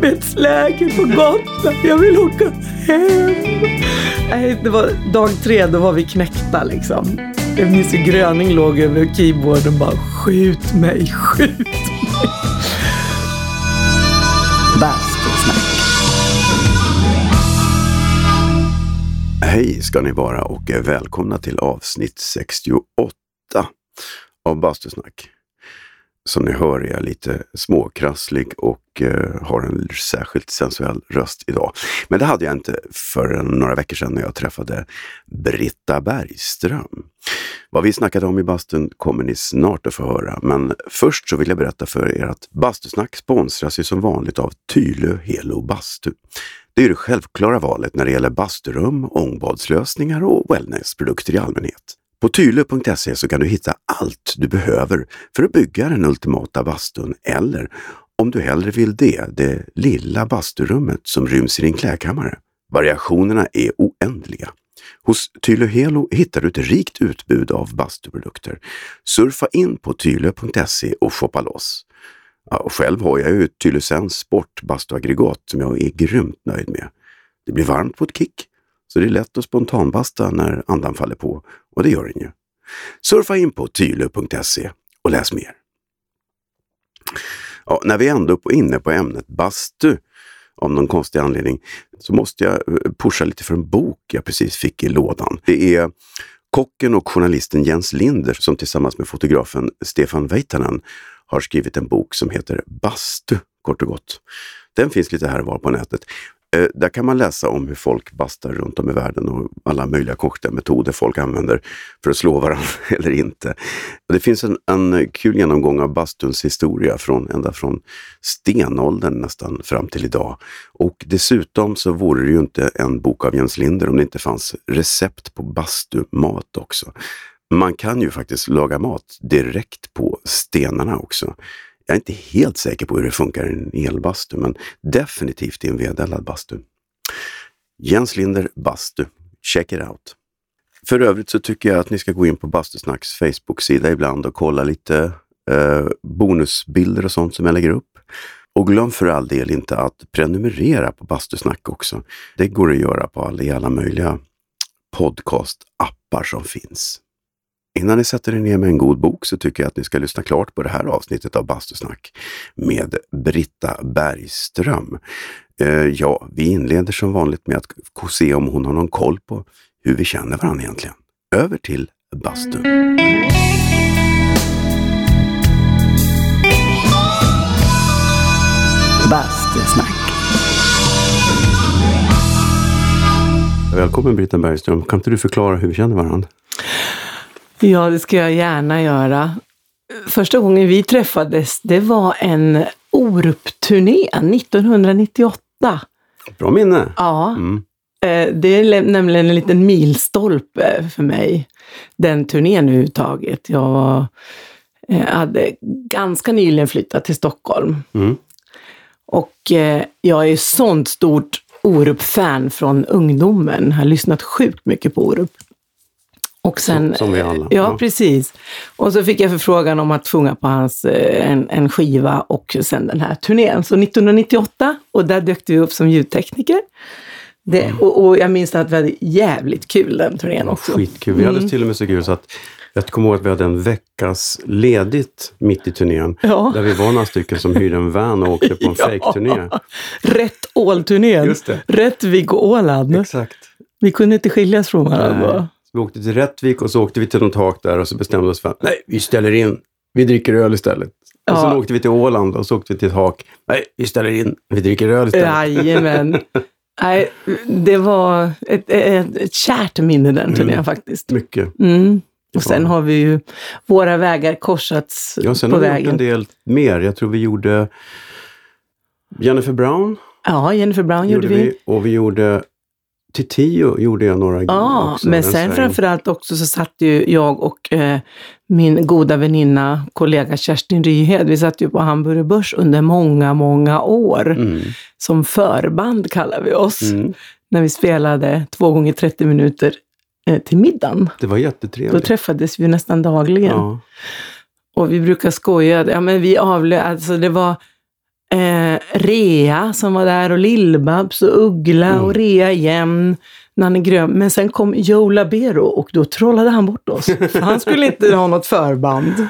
arbetsläger på Gotland. Jag vill åka hem. Nej, det var dag tre, då var vi knäckta liksom. Jag minns hur Gröning låg över keyboarden och bara skjut mig, skjut mig. Bastusnack. Hej ska ni vara och välkomna till avsnitt 68 av Bastusnack. Som ni hör är jag lite småkrasslig och eh, har en särskilt sensuell röst idag. Men det hade jag inte för några veckor sedan när jag träffade Britta Bergström. Vad vi snackade om i bastun kommer ni snart att få höra, men först så vill jag berätta för er att Bastusnack sponsras ju som vanligt av Tylö Helo Bastu. Det är det självklara valet när det gäller basturum, ångbadslösningar och wellnessprodukter i allmänhet. På tylö.se så kan du hitta allt du behöver för att bygga den ultimata bastun eller, om du hellre vill det, det lilla basturummet som ryms i din klädkammare. Variationerna är oändliga. Hos Tylö Helo hittar du ett rikt utbud av bastuprodukter. Surfa in på tylö.se och shoppa loss. Ja, och själv har jag ju ett Tylösens sportbastuaggregat som jag är grymt nöjd med. Det blir varmt på ett kick, så det är lätt att spontanbasta när andan faller på. Och det gör den ju. Surfa in på tylu.se och läs mer. Ja, när vi ändå är inne på ämnet bastu, av någon konstig anledning, så måste jag eh, pusha lite för en bok jag precis fick i lådan. Det är kocken och journalisten Jens Linder som tillsammans med fotografen Stefan Veitanen har skrivit en bok som heter Bastu, kort och gott. Den finns lite här och var på nätet. Eh, där kan man läsa om hur folk bastar runt om i världen och alla möjliga cocktailmetoder folk använder för att slå varandra eller inte. Det finns en, en kul genomgång av bastuns historia från, ända från stenåldern nästan fram till idag. Och dessutom så vore det ju inte en bok av Jens Linder om det inte fanns recept på bastumat också. Man kan ju faktiskt laga mat direkt på stenarna också. Jag är inte helt säker på hur det funkar i en elbastu, men definitivt i en vedeldad bastu. Jens Linder Bastu. Check it out! För övrigt så tycker jag att ni ska gå in på Bastusnacks Facebook-sida ibland och kolla lite eh, bonusbilder och sånt som jag lägger upp. Och glöm för all del inte att prenumerera på Bastusnack också. Det går att göra på alla, i alla möjliga podcast-appar som finns. Innan ni sätter er ner med en god bok så tycker jag att ni ska lyssna klart på det här avsnittet av Bastusnack med Britta Bergström. Eh, ja, vi inleder som vanligt med att se om hon har någon koll på hur vi känner varandra egentligen. Över till bastun. Bastusnack. Välkommen Britta Bergström. Kan inte du förklara hur vi känner varandra? Ja, det ska jag gärna göra. Första gången vi träffades, det var en Orup-turné 1998. Bra minne! Ja. Mm. Eh, det är nämligen en liten milstolpe för mig, den turnén överhuvudtaget. Jag eh, hade ganska nyligen flyttat till Stockholm. Mm. Och eh, jag är sånt stort Orup-fan från ungdomen. Jag har lyssnat sjukt mycket på Orup. Och sen, som, vi alla. Ja, ja, precis. Och så fick jag förfrågan om att sjunga på hans, eh, en, en skiva och sen den här turnén. Så 1998, och där dök du upp som ljudtekniker. Det, mm. och, och, jag minns att vi hade jävligt kul den turnén också. Skitkul. Vi hade mm. till och med så kul så att jag kommer ihåg att vi hade en veckas ledigt mitt i turnén. Ja. Där vi var några stycken som hyrde en van och åkte på en ja. fejkturné. Rätt Ål-turnén. Rättvik och Åland. Exakt. Vi kunde inte skiljas från varandra. Vi åkte till Rättvik och så åkte vi till något tak där och så bestämde vi oss för att nej, vi ställer in. Vi dricker öl istället. Ja. Och sen åkte vi till Åland och så åkte vi till ett hak. Nej, vi ställer in. Vi dricker öl istället. Jajamän. Nej, det var ett, ett, ett kärt minne den turnén mm. faktiskt. Mycket. Mm. Och sen har vi ju våra vägar korsats ja, sen på har vägen. Vi gjort en del mer. Jag tror vi gjorde Jennifer Brown. Ja, Jennifer Brown gjorde, gjorde vi. Och vi gjorde till tio gjorde jag några Ja, också, men sen framförallt också så satt ju jag och eh, min goda väninna, kollega Kerstin Ryhed, vi satt ju på Hamburger Börs under många, många år. Mm. Som förband kallar vi oss. Mm. När vi spelade två gånger 30 minuter eh, till middagen. Det var jättetrevligt. Då träffades vi nästan dagligen. Ja. Och vi brukar skoja, ja men vi avlö... Alltså det var eh, Rea som var där och Lill-Babs och Uggla Mm. och Rea igen. Nanne Grön. Men sen kom Joe Labero och då trollade han bort oss. Han skulle inte ha något förband.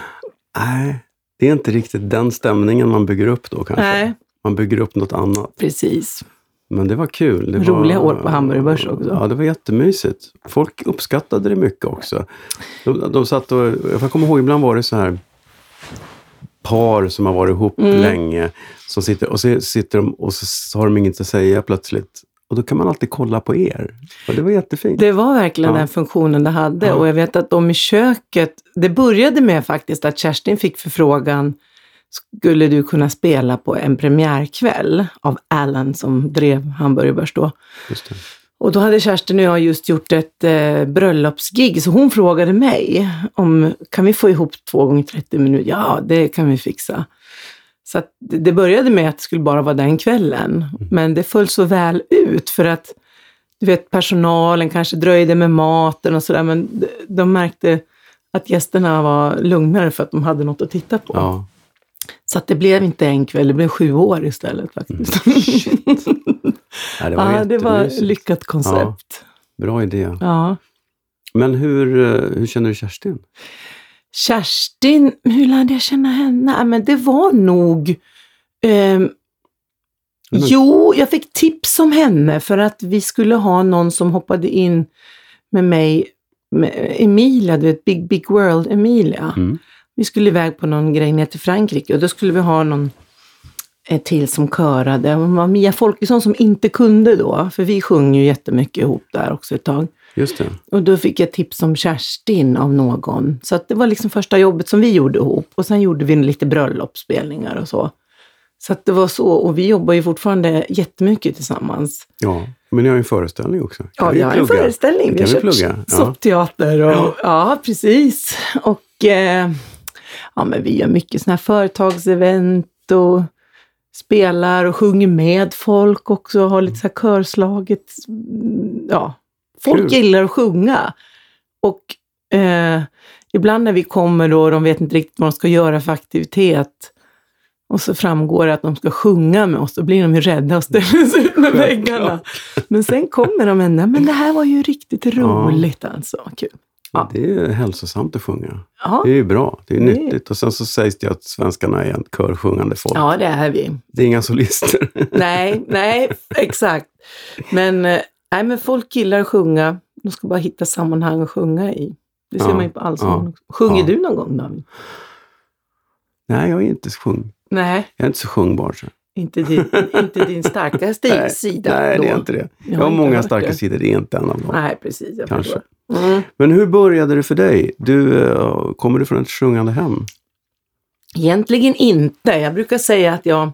Nej, det är inte riktigt den stämningen man bygger upp då kanske. Nej, Man bygger upp något annat. precis. Men det var kul. Det Roliga var, år på Hamburgerbörs också. Ja, det var jättemysigt. Folk uppskattade det mycket också. De, de satt och, jag kommer ihåg, ibland var det så här par som har varit ihop Mm. länge. Som sitter, och så sitter de och så har de inget att säga plötsligt. Och då kan man alltid kolla på er. Och det var jättefint. Det var verkligen Ja. den funktionen det hade. Ja. Och jag vet att de i köket, det började med faktiskt att Kerstin fick förfrågan, skulle du kunna spela på en premiärkväll av Alan som drev Hamburgerbörs då. Just det. Och då hade Kerstin och jag just gjort ett eh, bröllopsgig, så hon frågade mig om kan vi få ihop två gånger 30 minuter? Ja, det kan vi fixa. Så det, började med att det skulle bara vara den kvällen, men det föll så väl ut för att du vet, personalen kanske dröjde med maten och sådär, men de, märkte att gästerna var lugnare för att de hade något att titta på. Ja. Så att det blev inte en kväll, det blev sju år istället faktiskt. Nej, det var ja, det var lyckat koncept. Bra idé. ja. Men hur, eh, hur känner du Kerstin? Kerstin, hur lärde jag känna henne? Ja, Men det var nog... Men- Jo, jag fick tips om henne för att vi skulle ha någon som hoppade in med mig, med Emilia, du vet Big Big World Emilia. Mm. Vi skulle iväg på någon grej ner till Frankrike och då skulle vi ha någon eh, till som körade. Det var Mia Folkesson som inte kunde då, för vi sjöng ju jättemycket ihop där också ett tag. Just det. Och då fick jag tips om Kerstin av någon. Så att det var liksom första jobbet som vi gjorde ihop. Och sen gjorde vi lite bröllopsspelningar och så. Så att det var så. Och vi jobbar ju fortfarande jättemycket tillsammans. Ja, men ni har ju en föreställning också. Kan Ja, vi har en föreställning. Vi har. Ja. soppteater och ja. precis. Och eh, ja, men vi gör mycket sådana här företagsevent och spelar och sjunger med folk också. Har lite så här körslaget. Ja, folk Kul. gillar att sjunga. Och eh, ibland när vi kommer då och de vet inte riktigt vad de ska göra för aktivitet och så framgår det att de ska sjunga med oss, då blir de ju rädda och ställer sig ut med väggarna. Men sen kommer de ändå, men det här var ju riktigt roligt alltså. Kul. Ja. Det är ju hälsosamt att sjunga. Ja, Det är ju bra. Det är nyttigt. Och sen så sägs det att svenskarna är en körsjungande folk. ja, det är vi. Det är inga solister. Nej, nej, exakt. Men, eh, nej, men folk gillar att sjunga. De ska bara hitta sammanhang att sjunga i. Det ser Ja, man ju på allsång. ja. Sjunger ja. du någon gång David? Nej, jag är inte sjung. Nej, Jag är inte så sjungbar. Så. Inte din, inte din starkaste Nej, sida. Nej, då. det är inte det. Jag Jag har många starka det. sidor. Det är inte en av dem. Nej, precis. Jag Kanske. Mm. Men hur började det för dig? Du, eh, kommer du från ett sjungande hem? Egentligen inte. Jag brukar säga att jag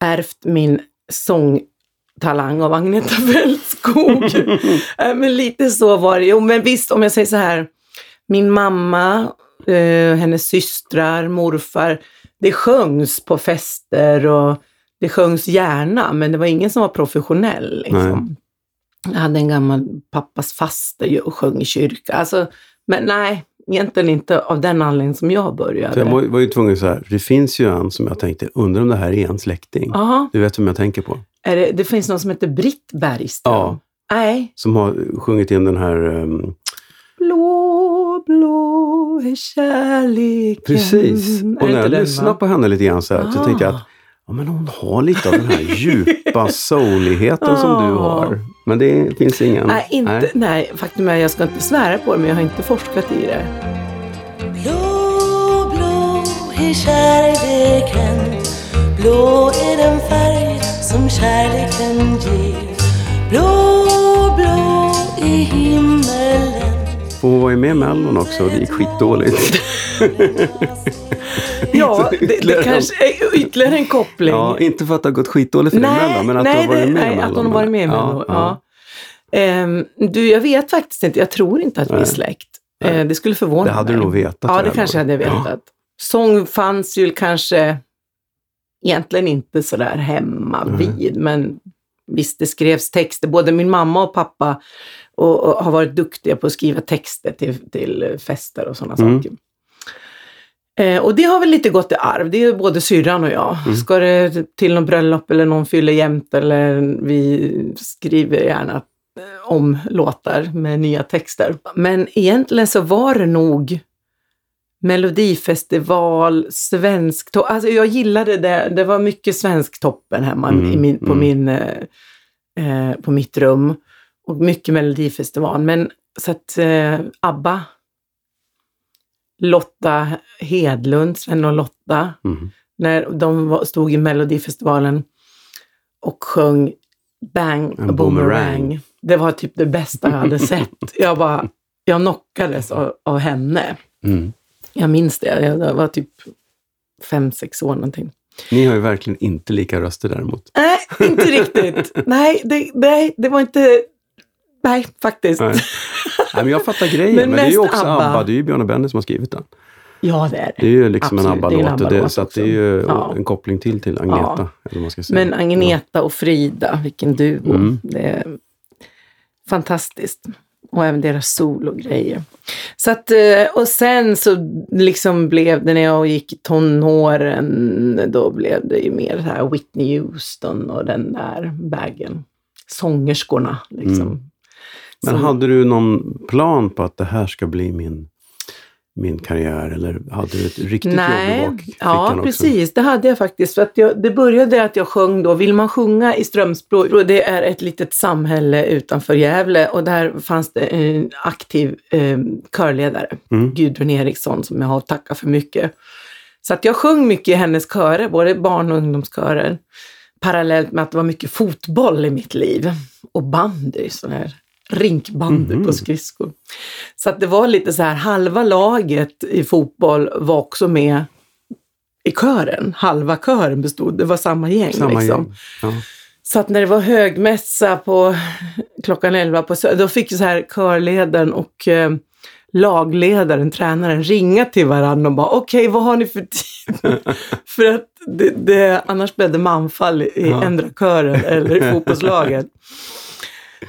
ärvt min sångtalang av Agneta Fältskog. Äh, men lite så var det. Jo, men visst, om jag säger så här. Min mamma, eh, hennes systrar, morfar. Det sjöngs på fester och det sjöngs gärna, men det var ingen som var professionell. Liksom. Jag hade en gammal pappas faster och sjöng i kyrka. Alltså, men nej, egentligen inte av den anledningen som jag började. Jag var, var ju tvungen så här. Det finns ju en som jag tänkte, undrar om det här är en släkting. Jaha, Du vet vem jag tänker på? det, det finns någon som heter Britt Bergström. Ja. Nej. Som har sjungit in den här... ehm, Blå, blå är kärleken. precis. Och när jag lyssnade på henne lite grann så, här, så Ah. tänkte jag att ja, men hon har lite av den här djupa souligheten som du Ah. har. Men det finns ingen... Nej, inte, nej. faktum är jag ska inte svära på det, men jag har inte forskat i det. Blå, blå är kärleken Blå är den färg som kärleken ger blå hon var ju med i Mellon också och det gick skitdåligt. Ja, det, det kanske är ytterligare en koppling. Ja, inte för att det har gått skitdåligt för dig i Mellon, men att nej, du har varit med i nej, Mellon. att hon har varit med i Mello. Ja, Ja. Ehm, du, jag vet faktiskt inte. Jag tror inte att vi är Nej. släkt. Nej. Eh, det skulle förvåna Det hade du mig. nog vetat. Ja, det kanske då? hade jag vetat. Sång fanns ju kanske egentligen inte sådär hemma Nej. vid, men visst, det skrevs texter. Både min mamma och pappa och, och har varit duktiga på att skriva texter till, till fester och sådana Mm. saker. Eh, och det har väl lite gått i arv. Det är både syrran och jag. Mm. Ska det till någon bröllop eller någon fyller jämt eller vi skriver gärna eh, om låtar med nya texter. Men egentligen så var det nog Melodifestival, svensk Alltså jag gillade det. Det var mycket Svensktoppen hemma Mm, i min, på, mm. min, eh, eh, på mitt rum. Och mycket Melodifestival. Men så att eh, ABBA, Lotta Hedlund, Sven och Lotta, Mm. när de stod i Melodifestivalen och sjöng Bang En a boomerang. boomerang. Det var typ det bästa jag hade sett. Jag bara, jag knockades av, av henne. Mm. Jag minns det. Jag jag var typ fem, sex år någonting. Ni har ju verkligen inte lika röster däremot. Nej, inte riktigt. Nej, det, nej, det var inte... Nej, faktiskt. Nej. Nej, men jag fattar grejen, men, Men det är ju också ABBA. ABBA. Det är ju Björn och Benny som har skrivit den. Ja, det är Det är det. ju liksom en Absolut, är en ABBA-låt. och det- Så att det är ju Ja. en koppling till till Agneta. Ja. Eller man ska säga. Men Agneta och Frida, vilken duo. Mm. Det är fantastiskt. Och även deras sologrejer. Så att, eh, och sen så liksom blev det när jag gick i tonåren, då blev det ju mer så här Whitney Houston och den där bagen. Sångerskorna liksom. Mm. Men hade du någon plan på att det här ska bli min, min karriär? Eller hade du ett riktigt jobb i Nej, bakfickan ja också? precis. Det hade jag faktiskt. För att jag, det började att jag sjöng då, Vill man sjunga i Strömsbro, det är ett litet samhälle utanför Gävle och där fanns det en aktiv eh, körledare, Mm. Gudrun Eriksson, som jag har att tacka för mycket. Så att jag sjöng mycket i hennes körer, både barn och ungdomskörer. Parallellt med att det var mycket fotboll i mitt liv. Och bandy, sån här rinkbandy Mhm. på skridskor. Så att det var lite så här, halva laget i fotboll var också med i kören. Halva kören bestod, det var samma gäng. Samma liksom. gäng. Ja. Så att när det var högmässa på klockan 11 på då fick så här körledaren och eh, lagledaren, tränaren, ringa till varandra och bara okej, vad har ni för tid? för att det, det, annars blev det manfall i Ja. ändra kören eller i fotbollslaget.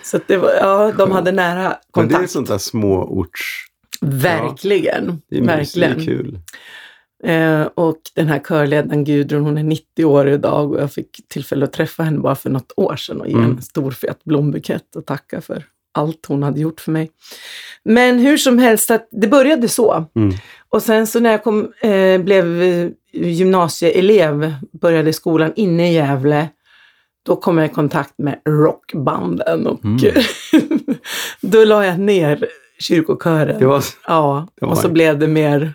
Så det var, ja, de hade nära Men det är kontakt. sånt där småorts... Verkligen. Det är, mysigt, det är verkligen. kul. Eh, och den här körledaren Gudrun, hon är 90 år idag och jag fick tillfälle att träffa henne bara för något år sedan och ge Mm. en stor fet blombukett och tacka för allt hon hade gjort för mig. Men hur som helst, att det började så. Mm. Och sen så när jag kom, eh, blev gymnasieelev, började skolan inne i Gävle, då kom jag i kontakt med rockbanden och Mm. då la jag ner kyrkokören. Det var Ja, det var och så en- blev det mer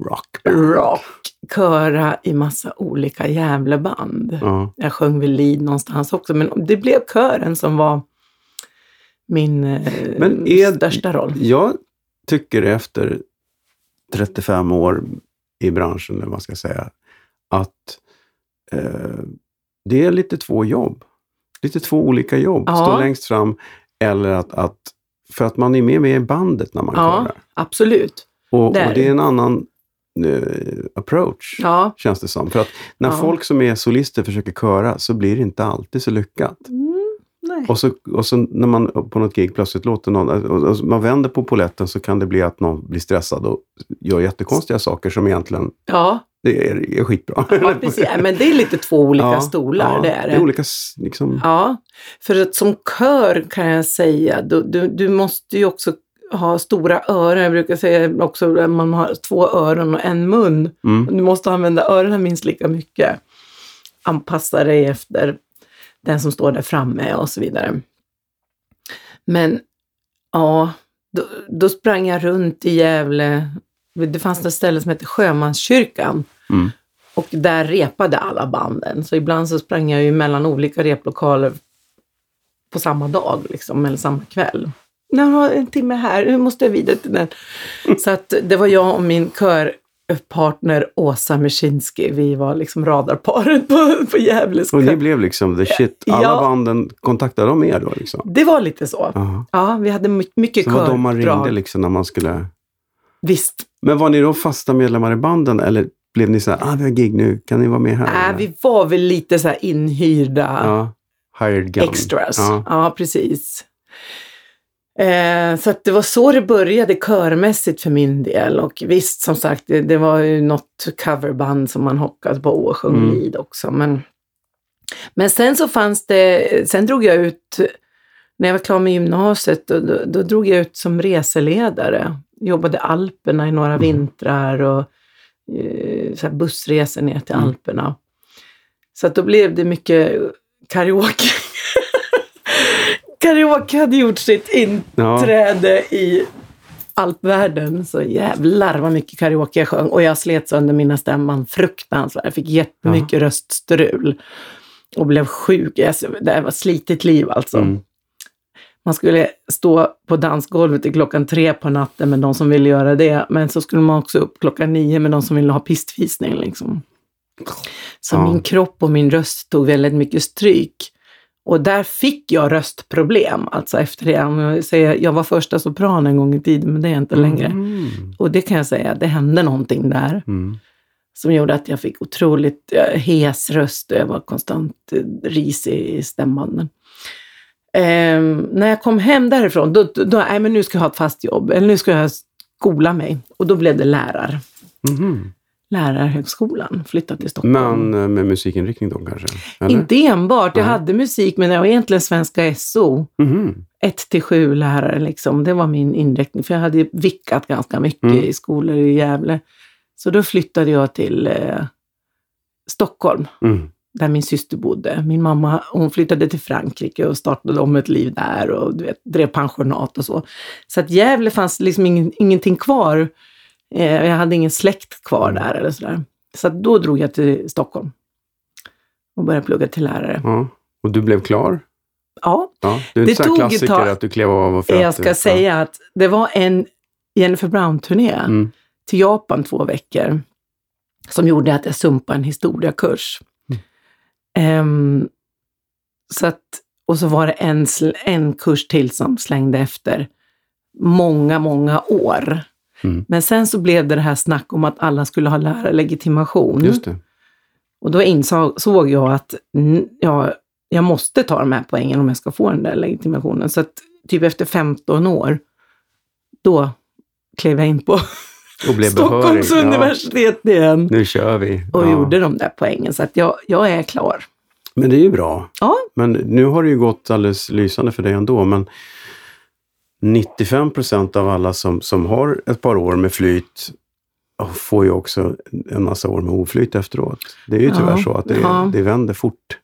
rock. rock, köra i massa olika Gävleband. Ja. Jag sjöng väl lead någonstans också, men det blev kören som var min eh, är- största roll. Jag tycker efter 35 år i branschen, eller vad man ska säga, att eh, det är lite två jobb. Lite två olika jobb. Ja. Stå längst fram eller att, att... För att man är med, med i bandet när man Ja. körar. Absolut. Och, och det är en annan eh, approach, Ja. känns det som. För att när Ja. folk som är solister försöker köra så blir det inte alltid så lyckat. Mm. Och så, och så när man på något gig plötsligt låter någon, man vänder på poletten så kan det bli att någon blir stressad och gör jättekonstiga saker som egentligen Ja, det är, är skitbra. ja precis. Men det är lite två olika Ja, stolar, ja, det är Det det. är olika, liksom, Ja, för att som kör kan jag säga, du, du, du måste ju också ha stora öron. Jag brukar säga också att man har två öron och en mun. mm, Du måste använda öronen minst lika mycket. Anpassa dig efter den som står där framme och så vidare. Men ja, då, då sprang jag runt i Gävle. Det fanns ett ställe som hette Sjömanskyrkan. mm. Och där repade alla banden. Så ibland så sprang jag ju mellan olika replokaler på samma dag, liksom, eller samma kväll. Jag har en timme här, nu måste jag vidare till den. Så att det var jag och min körpartner Åsa Mersinski, vi var liksom radarparet på, på Gävles Och ni blev liksom the shit. Alla Ja. banden kontaktade de er då? Liksom. Det var lite så. Aha. Ja, vi hade my- mycket Så var de man ringde kördrag. liksom när man skulle... Visst. Men var ni då fasta medlemmar i banden eller blev ni så här, ah vi har gig nu, kan ni vara med här? Nej, Eller? vi var väl lite så här inhyrda. Ja, hired gun. extras. Ja. Ja, precis. Eh, så det var så det började körmässigt för min del. Och visst, som sagt, det, det var ju något coverband som man hockade på och sjöng Mm. lead också. Men, men sen så fanns det, sen drog jag ut, när jag var klar med gymnasiet, då, då, då drog jag ut som reseledare. Jobbade Alperna i några Mm. vintrar och eh, så bussresor ner till Mm. Alperna. Så att då blev det mycket karaoke. karaoke hade gjort sitt inträde i alpvärlden. Så jävlar vad mycket karaoke jag sjöng. Och jag slet sönder mina stämman fruktansvärt. Jag fick jättemycket röststrul. Och blev sjuk. Det var slitigt liv alltså. Mm. Man skulle stå på dansgolvet till klockan tre på natten med de som ville göra det. Men så skulle man också upp klockan nio med de som ville ha pistvisning. Liksom. Så Ja. min kropp och min röst tog väldigt mycket stryk. Och där fick jag röstproblem, alltså efter det. Om Jag, säger, jag var första sopran en gång i tiden, men det är jag inte längre. Mm. Och det kan jag säga, det hände någonting där Mm. som gjorde att jag fick otroligt eh, hes röst och jag var konstant eh, risig i stämbanden. Ehm, när jag kom hem därifrån, då, då, då nej, men nu ska jag ha ett fast jobb, eller nu ska jag skola mig. Och då blev det lärar. Mhm. Lärarhögskolan, flyttade till Stockholm. Men eh, med musikinriktning då kanske? Eller? Inte enbart, jag hade musik, men det var egentligen svenska SO. Mhm. 1 till 7 lärare liksom. Det var min inriktning, för jag hade vickat ganska mycket Mm. i skolor i Gävle. Så då flyttade jag till eh, Stockholm, Mm. Där min syster bodde. Min mamma hon flyttade till Frankrike och startade om ett liv där och du vet, drev pensionat och så. Så att Gävle fanns liksom ingen, ingenting kvar. Eh, jag hade ingen släkt kvar där eller sådär. Så att då drog jag till Stockholm och började plugga till lärare. Ja. Och du blev klar? Ja, Ja. Det är Det inte så tog ett klassiker tag. att du klev av för jag att... ska säga att det var en Jennifer Brown-turné Ja. Mm. till Japan två veckor som gjorde att jag sumpade en historiakurs. Ehm, så att, och så var det en, en kurs till som slängde efter många, många år. Mm. Men sen så blev det det här snack om att alla skulle ha lärarlegitimation. Just det. Och då insåg jag att ja, jag måste ta de här poängen om jag ska få den där legitimationen. Så att typ efter 15 år, då klev jag in på Och blev Stockholms behörig. universitet igen Nu kör vi. och Ja. gjorde de där poängen. Så att jag, jag är klar. Men det är ju bra. Ja, Men nu har det ju gått alldeles lysande för dig ändå. Men 95 procent av alla som, som har ett par år med flyt får ju också en massa år med oflyt efteråt. Det är ju tyvärr Ja, så att det, ja. det vänder fort.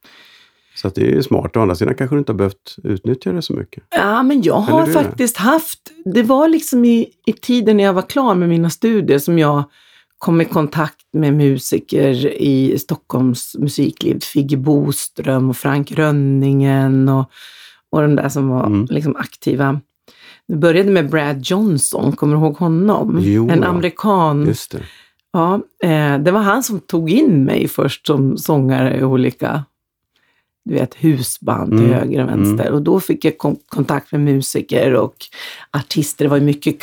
Så att det är smart. Å andra sidan kanske du inte har behövt utnyttja det så mycket. ja men jag har faktiskt haft, det var liksom i, i tiden när jag var klar med mina studier som jag kom i kontakt med musiker i Stockholms musikliv. Figge Boström och Frank Rönningen och, och de där som var Mm. liksom aktiva. Det började med Brad Johnson, kommer du ihåg honom? Jo, en amerikan. Just det. Ja, eh, det var han som tog in mig först som sångare i olika du vet, husband till Mm, höger och vänster. Och då fick jag kom- kontakt med musiker och artister. Det var mycket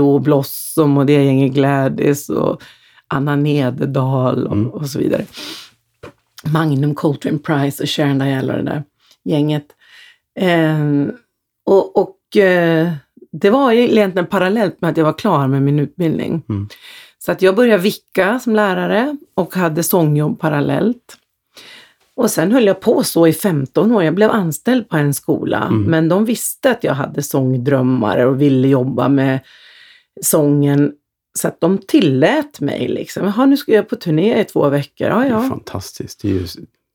och Blossom och det gänget Gladys och Anna Nederdal och, Mm. och så vidare. Magnum, Coltrane Price och Sharon Dial och det där gänget. Eh, och och eh, det var egentligen parallellt med att jag var klar med min utbildning. Mm. Så att jag började vicka som lärare och hade sångjobb parallellt. Och sen höll jag på så i 15 år. Jag blev anställd på en skola, Mm. men de visste att jag hade sångdrömmar och ville jobba med sången. Så att de tillät mig liksom. Jaha, nu ska jag på turné i två veckor. Ja, Det är ja. fantastiskt. Det är ju,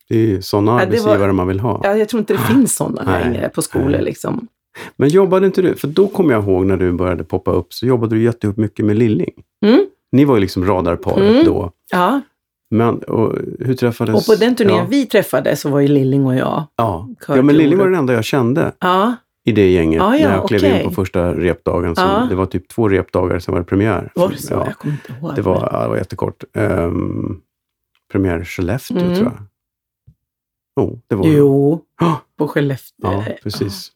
det är ju sådana Ja, det var- arbetsgivare man vill ha. ja jag tror inte det finns sådana längre på skolor nej. liksom. Men jobbade inte du, för då kommer jag ihåg när du började poppa upp, så jobbade du jättehop mycket med Lilling. Mm. Ni var ju liksom radarparet Mm. då. Ja, Men och, hur träffades... och på den turnén ja, vi träffades så var ju Lilling och jag. Ja. Ja, men Lilling var den enda jag kände Ja, i det gänget Ja, ja, när jag klev okej. in på första repdagen. Så Ja. Det var typ två repdagar, sen var det premiär. var det så? Ja, Jag kommer inte ihåg. det, var, det var jättekort. Um, premiär Skellefteå, Mm. tror jag. Jo, det var. Jo, Ja, på Skellefteå. Ja, precis.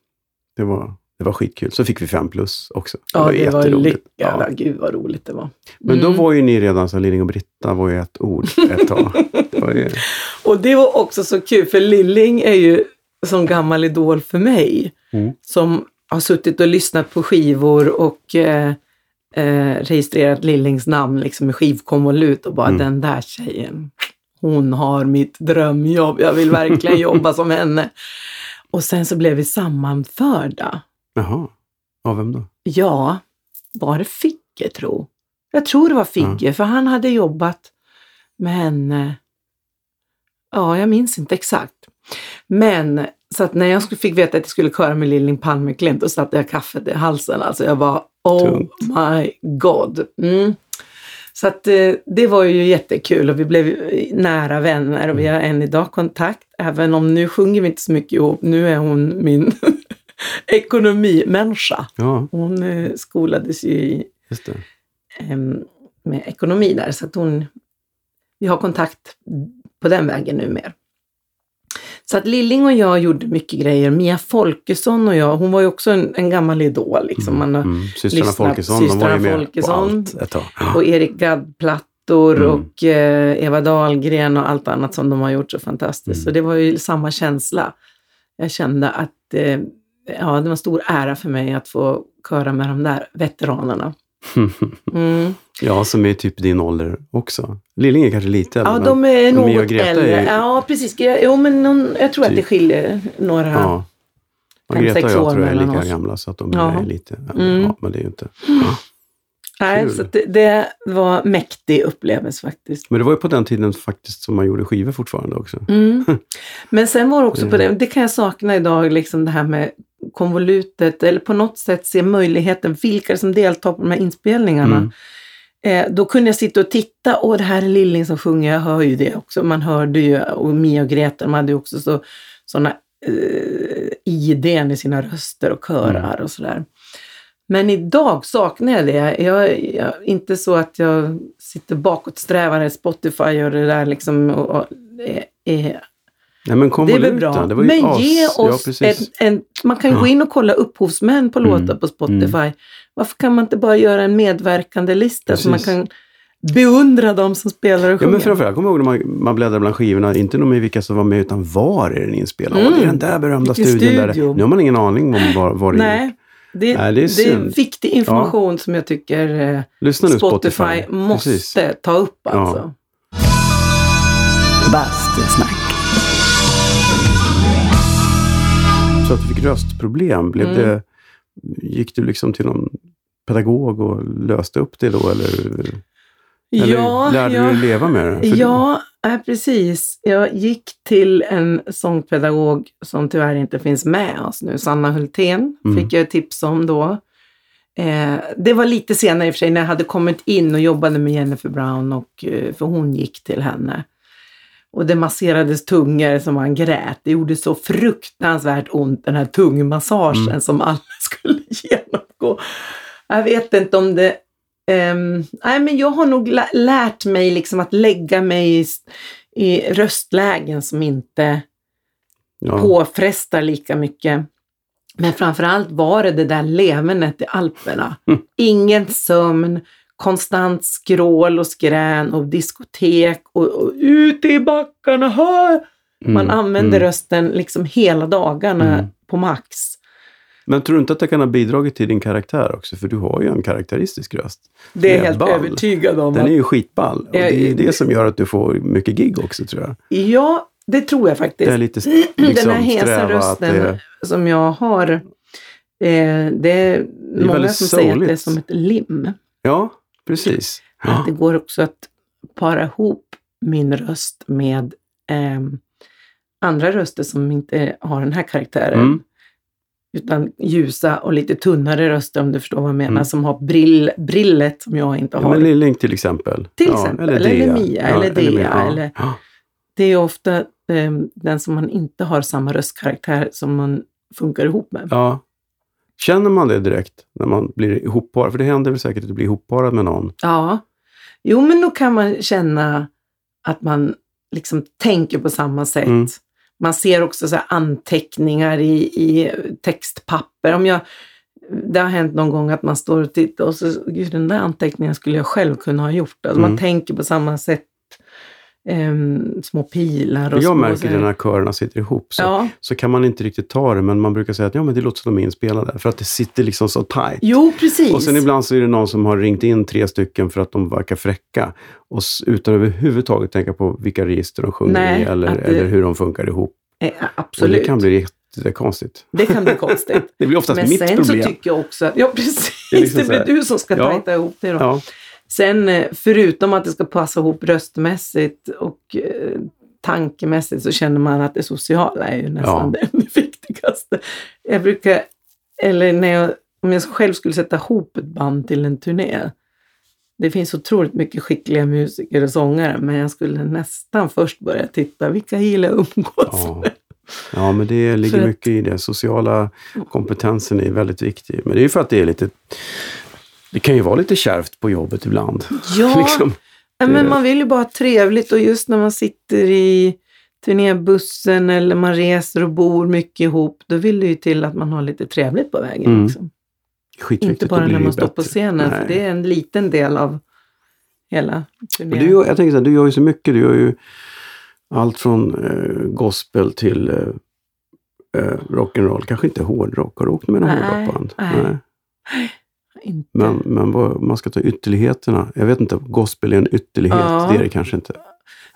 Det var, det var skitkul. Så fick vi fem plus också. Ja, det var lyckat. Ja. Gud vad roligt det var. Men då Mm. var ju ni redan, så Lilling och Britta var ju ett ord ett tag. Det var ju, Och det var också så kul, för Lilling är ju som gammal idol för mig. Mm. Som har suttit och lyssnat på skivor och eh, eh, registrerat Lillings namn liksom i skivkonvolut och bara Mm. den där tjejen, hon har mitt drömjobb, jag vill verkligen jobba som henne. Och sen så blev vi sammanförda. Jaha. Av vem då? Ja, var det Ficke tro? Jag tror det var Figge, för han hade jobbat med henne. Ja, jag minns inte exakt. Men så att när jag fick veta att jag skulle köra med Lilling Palmeklint, då satte jag kaffet i halsen. Alltså jag var oh Tungt. my god. Mm. Så att eh, det var ju jättekul och vi blev ju nära vänner och vi har än idag kontakt. Även om nu sjunger vi inte så mycket ihop. Nu är hon min ekonomimänniska. Ja, Hon eh, skolades ju i, med ekonomi där, så att hon, vi har kontakt på den vägen numera. Så att Lilling och jag gjorde mycket grejer. Mia Folkesson och jag, hon var ju också en, en gammal idol. Liksom. Man har, Mm. Systrarna lyssna- Folkesson, de var ju systrarna med Folkesson. på allt ett tag. Och Erik Gadd-plattor Mm. och eh, Eva Dahlgren och allt annat som de har gjort så fantastiskt. Mm. Så det var ju samma känsla. Jag kände att eh, ja, det var en stor ära för mig att få köra med de där veteranerna. Mm. ja, som är typ din ålder också. Lilling är kanske lite äldre. Ja, de är Mia och något Greta är äldre. ju- Ja, precis. Jo, men någon, jag tror att Typ. det skiljer några. Ja. Fem, Greta och jag tror jag är lika oss. gamla så att de Ja. är lite... Mm. Ja, men det är ju inte... Nej, kul. så att det, det var mäktig upplevelse faktiskt. Men det var ju på den tiden faktiskt som man gjorde skivor fortfarande också. Mm. Men sen var det också på Mm. det, det kan jag sakna idag, liksom det här med konvolutet, eller på något sätt se möjligheten, vilka som deltar på de här inspelningarna. Mm. Eh, då kunde jag sitta och titta, och det här är Lilling som sjunger, jag hör ju det också. Man hörde ju, och Mia och Greta, de hade ju också så, sådana eh, idén i sina röster och körar Mm. och sådär. Men idag saknar jag det. Jag, jag, inte så att jag sitter bakåtsträvande i Spotify och det där liksom. Och, och, är, är, Nej, men det är väl bra. det var ju Men as... ge ja, oss precis. ett, en, man kan ju gå Ja. in och kolla upphovsmän på Mm. låtar på Spotify. Varför kan man inte bara göra en medverkande lista så man Precis. kan beundra de som spelar och Ja, sjunger? men framförallt, jag kommer ihåg när man, man bläddrade bland skivorna, inte nog med vilka som var med, utan var är den inspelad? Mm. Mm. Det är den där berömda Vilken studion. Där. studio. Nu har man ingen aning om var, var det är. Nej, det, Nej, det är det är viktig information som jag tycker eh, Lyssna nu Spotify, Spotify. måste Precis. ta upp alltså. Bastusnack. Så att du fick röstproblem. Blev Mm. det, gick du liksom till någon pedagog och löste upp det då? Eller, eller ja, lärde ja. du dig leva med det? Ja, äh, precis. Jag gick till en sångpedagog som tyvärr inte finns med oss nu, Sanna Hultén, Mm. fick jag tips om då. Eh, det var lite senare i och för sig när jag hade kommit in och jobbade med Jennifer Brown, och, eh, för hon gick till henne. Och det masserades tungor som man grät. Det gjorde så fruktansvärt ont, den här tungmassagen Mm. som alla skulle genomgå. Jag vet inte om det... ehm, nej, men jag har nog lä- lärt mig liksom att lägga mig i, i röstlägen som inte ja. påfrestar lika mycket. Men framförallt var det det där levernet i Alperna. Mm. Ingen sömn, konstant skrål och skrän och diskotek och, och ute i backarna, hör! Man Mm, använde mm. rösten liksom hela dagarna Mm. på max. Men tror du inte att det kan ha bidragit till din karaktär också? För du har ju en karaktäristisk röst. Det är jag helt ball. övertygad om. Den att- är ju skitball. Och det är det som gör att du får mycket gig också tror jag. Ja, det tror jag faktiskt. Det är lite liksom, den här hesa sträva att rösten det, som jag har, eh, det är många väldigt som säger att det är som ett lim. Ja, precis. Att det går också att para ihop min röst med ehm, andra röster som inte har den här karaktären. Mm. Utan ljusa och lite tunnare röster om du förstår vad jag menar. Mm. Som har brill, brillet som jag inte Ja, har. men Lilling till exempel. Till ja, exempel. Eller Mia, eller Dea, Mia, ja. eller- Ja. Det är ofta ehm, den som man inte har samma röstkaraktär som man funkar ihop med. ja. Känner man det direkt när man blir ihopparad? För det händer väl säkert att du blir ihopparad med någon. Ja. Jo, men då kan man känna att man liksom tänker på samma sätt. Mm. Man ser också så anteckningar i, i textpapper. Om jag, det har hänt någon gång att man står och tittar och så, gud den där anteckningen skulle jag själv kunna ha gjort. Alltså Man Mm. tänker på samma sätt ehm, små pilar. Och Jag små märker det när körerna sitter ihop. Så, Ja. så kan man inte riktigt ta det, men man brukar säga att ja, men det låter som de är inspelade. För att det sitter liksom så tight. Jo, precis. Och sen ibland så är det någon som har ringt in tre stycken för att de verkar fräcka. Och utan överhuvudtaget tänka på vilka register de sjunger Nej, i eller, det- eller hur de funkar ihop. Eh, Och absolut. det kan bli jättekonstigt. Det kan bli konstigt. Det blir oftast Men mitt sen problem. så tycker jag också att, ja precis, Det det, är liksom så blir du som ska Ja. tajta ihop det då. Ja, Sen eh, förutom att det ska passa ihop röstmässigt och eh, tankemässigt så känner man att det sociala är ju nästan Ja. det viktigaste. Jag brukar, eller när jag, om jag själv skulle sätta ihop ett band till en turné. Det finns otroligt mycket skickliga musiker och sångare men jag skulle nästan först börja titta, vilka gillar jag umgås ja. med? ja, men det ligger För att- mycket i det. Sociala kompetensen är väldigt viktig. Men det är ju för att det är lite... Det kan ju vara lite kärvt på jobbet ibland. Ja, liksom. Men man vill ju bara ha trevligt och just när man sitter i turnébussen eller man reser och bor mycket ihop, då vill det ju till att man har lite trevligt på vägen. Mm. Liksom. Inte bara när man står på scenen, för Nej. det är en liten del av hela turnén. Du, gör- jag tänker så här, du gör ju så mycket. Du gör ju allt från eh, gospel till eh, eh, rock'n'roll. Kanske inte hårdrock. Har du åkt med Nej, hårdrockband? nej. Inte. Men, men vad, man ska ta ytterligheterna. Jag vet inte, gospel är en ytterlighet. Ja. Det är det kanske inte.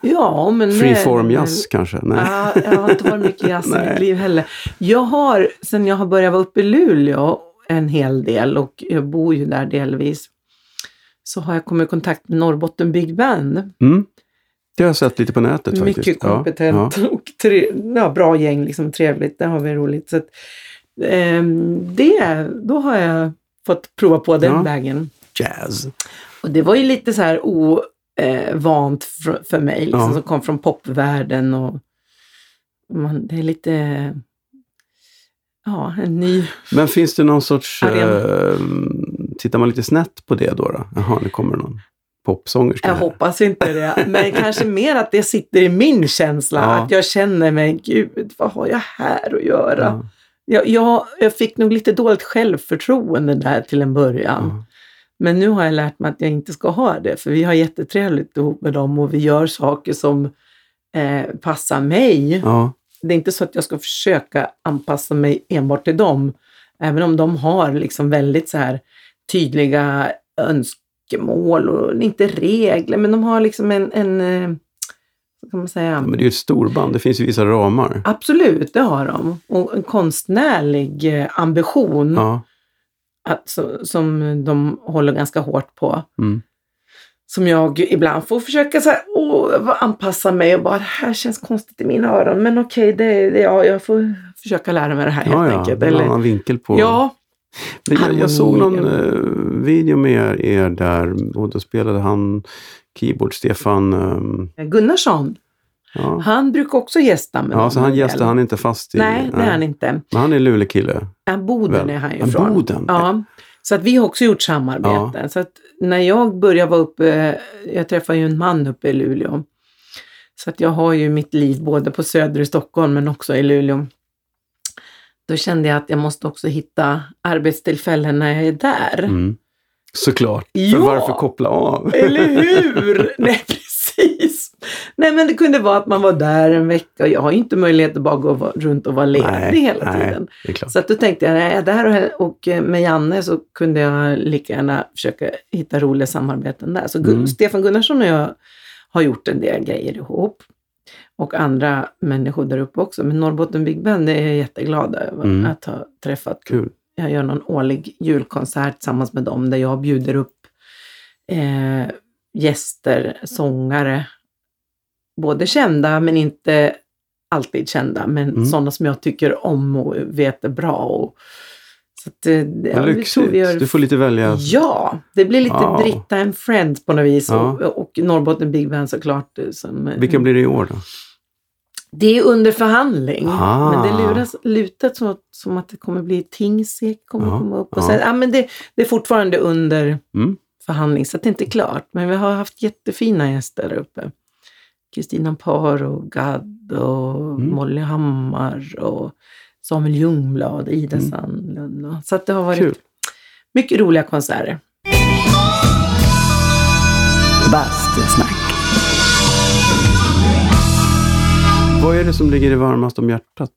ja, men Freeform jazz kanske? Nej. Ja, jag har inte varit mycket jazz i mitt liv heller. Jag har, sen jag har börjat vara uppe i Luleå en hel del och jag bor ju där delvis, så har jag kommit i kontakt med Norrbotten Big Band. Mm. Det har jag sett lite på nätet faktiskt. Mycket Ja, kompetent Ja, och tre, ja, bra gäng, liksom trevligt. Där har vi roligt. Så att, ehm, det, då har jag fått prova på den Ja. vägen. Jazz. Och det var ju lite så här ovant för, för mig, liksom, Ja. som kom från popvärlden. Och man, det är lite, ja, en ny... Men finns det någon sorts... Eh, tittar man lite snett på det då? då? Jaha, nu kommer någon popsångerska. Jag hoppas inte det, men kanske mer att det sitter i min känsla. Ja. Att jag känner mig, gud, vad har jag här att göra? Ja, Jag, jag, jag fick nog lite dåligt självförtroende där till en början. ja. Men nu har jag lärt mig att jag inte ska ha det, för vi har jättetrevligt ihop med dem och vi gör saker som eh, passar mig. ja. Det är inte så att jag ska försöka anpassa mig enbart till dem, även om de har liksom väldigt så här tydliga önskemål och inte regler, men de har liksom en, en eh, kan man säga? Men det är ju ett storband. Det finns ju vissa ramar. Absolut, det har de. Och en konstnärlig eh, ambition Ja. att, så, som de håller ganska hårt på. Mm. Som jag ibland får försöka så här, åh, anpassa mig och bara, det här känns konstigt i mina öron. Men okej, det, det, ja, jag får försöka lära mig det här helt Ja, ja. enkelt. En Eller, annan vinkel på... ja, jag, jag såg någon eh, video med er, där och då spelade han keyboard, Stefan... ehm, Gunnarsson, ja. han brukar också gästa med ja, så han gästar han inte fast i... Nej, det är han inte. Men han är Luleå-kille. Ja, Boden Väl. är han ju Ja, ifrån. Boden. Ja. Så att vi har också gjort samarbeten. Så att när jag började vara uppe, jag träffade ju en man uppe i Luleå. Så att jag har ju mitt liv både på söder i Stockholm men också i Luleå. Då kände jag att jag måste också hitta arbetstillfällen när jag är där. Mm. Såklart. För Ja. varför koppla av? Eller hur? Nej, precis. Nej, men det kunde vara att man var där en vecka. Jag har ju inte möjlighet att bara gå runt och vara ledig hela nej, tiden. Så att då tänkte jag, när jag är där och, och med Janne så kunde jag lika gärna försöka hitta roliga samarbeten där. Så Mm. Stefan Gunnarsson och jag har gjort en del grejer ihop. Och andra människor där uppe också. Men Norrbotten Big Band är jag jätteglad över Mm. att ha träffat. Kul. Jag gör någon årlig julkonsert tillsammans med dem där jag bjuder upp eh, gäster, sångare. Både kända men inte alltid kända. Men Mm. sådana som jag tycker om och vet är bra. Och, så att, eh, Vad vi tror vi gör- Du får lite välja. Ja, det blir lite Ja. Britta and Friends på något vis. Ja. Och, och Norrbotten Big Band såklart. eh, Som, eh, Vilka blir det i år då? Det är under förhandling. Ah. Men det luras lutat så, som att det kommer bli Tingsek kommer Ja, komma upp. Och ja. sen, ja, men det, det är fortfarande under Mm. förhandling så att det inte är klart. Men vi har haft jättefina gäster där uppe. Kristina Par och Gadd och Mm. Molly Hammar och Samuel Ljungblad, Ida Mm. Sandlund. Och, så att det har varit Kul. mycket roliga konserter. Bastusnack. Vad är det som ligger dig varmast om hjärtat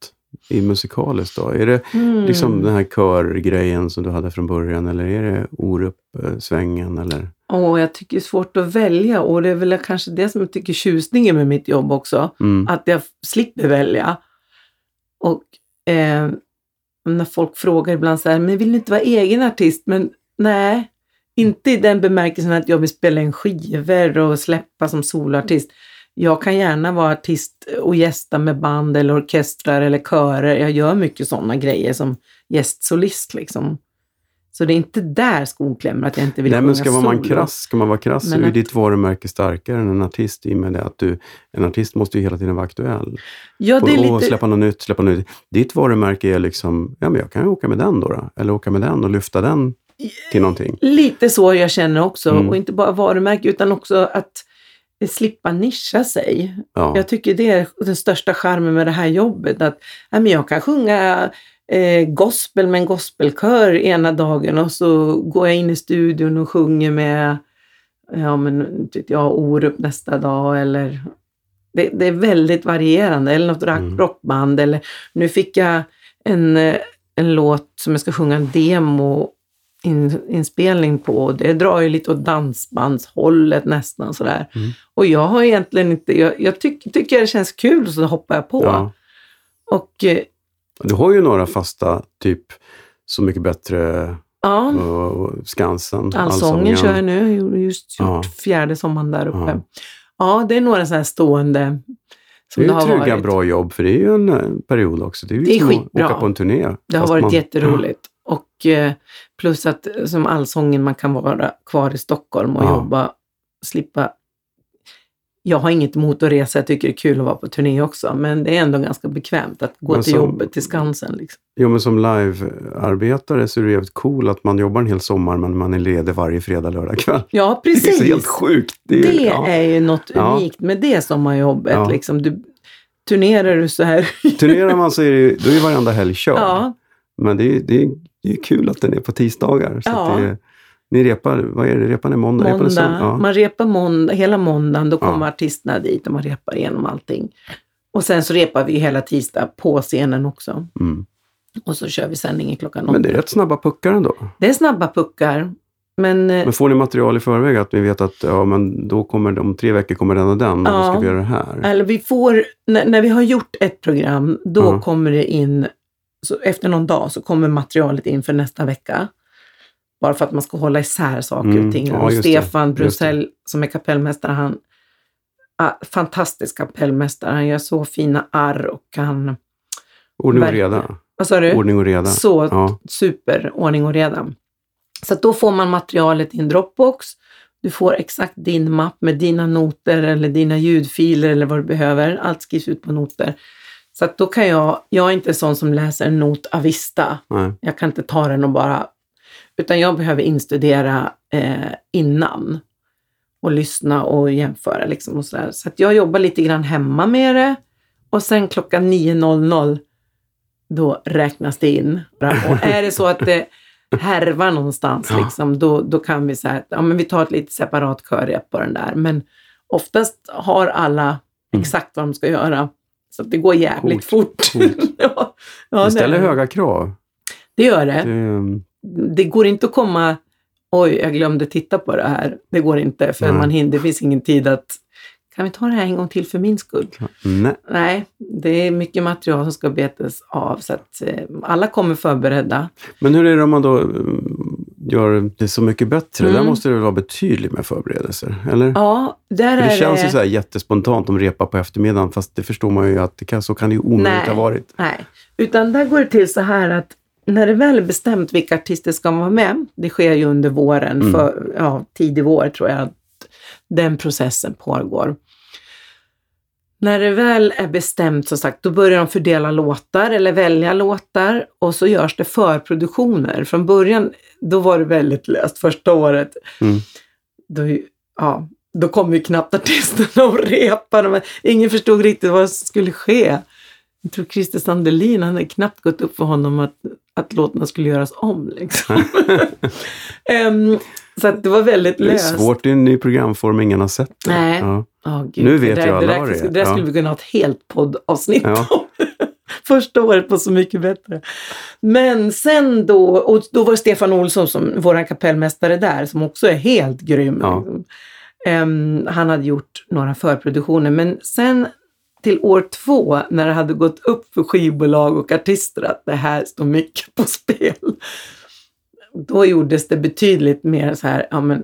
i musikaliskt då? Är det Mm. liksom den här körgrejen som du hade från början eller är det Orup-svängen? Eller? Åh, jag tycker det är svårt att välja och det är väl kanske det som jag tycker är tjusningen med mitt jobb också. Mm. Att jag slipper välja. Och eh, när folk frågar ibland så här, men vill du inte vara egen artist? Men nej, inte i den bemärkelsen att jag vill spela in skivor och släppa som soloartist. Jag kan gärna vara artist och gästa med band eller orkestrar eller körer. Jag gör mycket sådana grejer som gästsolist liksom. Så det är inte där skon klämmer, att jag inte vill Nej, men ska man vara solo. krass, ska man vara krass Men så är att- ditt varumärke starkare än en artist i och med det att du, en artist måste ju hela tiden vara aktuell. Ja, det är och, lite... släppa något nytt, släppa något nytt. Ditt varumärke är liksom, ja men jag kan ju åka med den då, då. Eller åka med den och lyfta den till någonting. Lite så jag känner också. Mm. Och inte bara varumärke utan också att slippa nischa sig. Ja. Jag tycker det är den största charmen med det här jobbet. Att ja, men jag kan sjunga eh, gospel med en gospelkör ena dagen och så går jag in i studion och sjunger med ja, men, vet jag, Orup nästa dag. Eller, det, det är väldigt varierande. Eller något Mm. rockband. Eller, nu fick jag en, eh, en låt som jag ska sjunga en demo in, inspelning på. Det drar ju lite åt dansbandshållet nästan sådär. Mm. Och jag har egentligen inte, jag, jag tyck, tycker det känns kul så hoppar jag på. Ja. Och eh, Du har ju några fasta, typ Så mycket bättre ja, och Skansen. Allsången kör jag nu. Jag har just gjort Ja. fjärde sommaren där uppe. Ja. Ja. det är några så här stående som Det det, är ju har trygga, varit. bra jobb, för det är ju en eh, period också. Det är ju Det är som att skitbra. åka på en turné. Det har varit man- jätteroligt. Och eh, plus att eh, som allsången man kan vara kvar i Stockholm och Ja. jobba, slippa. Jag har inget emot att resa, jag tycker det är kul att vara på turné också, men det är ändå ganska bekvämt att gå Men till som- jobbet till Skansen. Liksom. Jo, men som livearbetare så är det jävligt cool att man jobbar en hel sommar men man är ledig varje fredag, lördag kväll. Ja, Det är precis. helt sjukt. ju- Det ja. är ju något unikt med det sommarjobbet. Ja. Liksom. Du, turnerar du så här. Turnerar man så är det, ju- då är ju varenda helg körd. ja, Men det är, det, är, det är kul att den är på tisdagar. Så Ja. det ni repar, vad är det, repar ni måndag? Repar måndag. söndag? Ja. Man repar måndag, hela måndagen, då Ja. kommer artisterna dit och man repar igenom allting. Och sen så repar vi hela tisdag på scenen också. Mm. Och så kör vi sändningen klockan åtta. Men det är rätt snabba puckar ändå. Det är snabba puckar. Men, eh, Men får ni material i förväg att ni vet att ja, men då kommer, om tre veckor kommer den och den och då ska Ja. vi göra det här? eller vi får, när, när vi har gjort ett program, då Ja. kommer det in, så efter någon dag så kommer materialet in för nästa vecka. Bara för att man ska hålla isär saker Mm, och ting. ja, och Stefan. Brusell som är kapellmästare, han ah, fantastisk kapellmästare. Han gör så fina arr och han, Ordning och reda. vad sa du? Ordning och reda. Så Ja. super ordning och reda. Så då får man materialet i en Dropbox. Du får exakt din mapp med dina noter eller dina ljudfiler eller vad du behöver. Allt skrivs ut på noter. Så att då kan jag, jag är inte sån som läser en not avista. Nej. Jag kan inte ta den och bara, utan jag behöver instudera eh, innan och lyssna och jämföra liksom och sådär. Så att jag jobbar lite grann hemma med det och sen klockan 9.00 då räknas det in. Och är det så att det härvar någonstans, liksom, då, då kan vi säga att ja, men vi tar ett lite separat körrep på den där. Men oftast har alla Mm. exakt vad de ska göra. Så att det går jävligt Coolt, fort. coolt. ja, ja, Det ställer det- höga krav. det gör det. Det, Det går inte att komma, oj, jag glömde titta på det här. Det går inte, för Nej. man hinner, det finns ingen tid att, kan vi ta det här en gång till för min skull? nej. Nej, det är mycket material som ska betas av, så att eh, alla kommer förberedda. Men hur är det om man då gör det så mycket bättre? Mm. Där måste det vara betydligt med förberedelser? Eller? Ja, där För är det känns det... ju så här jättespontant om repa på eftermiddagen, fast det förstår man ju att det kan, så kan det ju omöjligt Nej. ha varit. Nej, utan där går det till så här att när det väl är bestämt vilka artister ska vara med, det sker ju under våren, Mm. för, ja, tidig vår tror jag att den processen pågår. När det väl är bestämt, som sagt, då börjar de fördela låtar eller välja låtar och så görs det förproduktioner. Från början, då var det väldigt löst första året. Mm. Då, ja, då kom ju knappt artisterna och repade. Men ingen förstod riktigt vad som skulle ske. Jag tror Christer Sandelin, han hade knappt gått upp för honom att, att låtarna skulle göras om. Liksom. Em, så det var väldigt Det är löst. svårt i en ny programform, ingen har sett det. Nej. Ja. Gud, Nu vet det där, ju alla det där, vad det är. Det där Ja. skulle vi kunna ha ett helt poddavsnitt Ja. om. Första året var Så mycket bättre. Men sen då, och då var det Stefan Olsson, som vår kapellmästare där, som också är helt grym. Ja. Em, han hade gjort några förproduktioner, men sen till år två, när det hade gått upp för skivbolag och artister att det här står mycket på spel, då gjordes det betydligt mer så här, ja men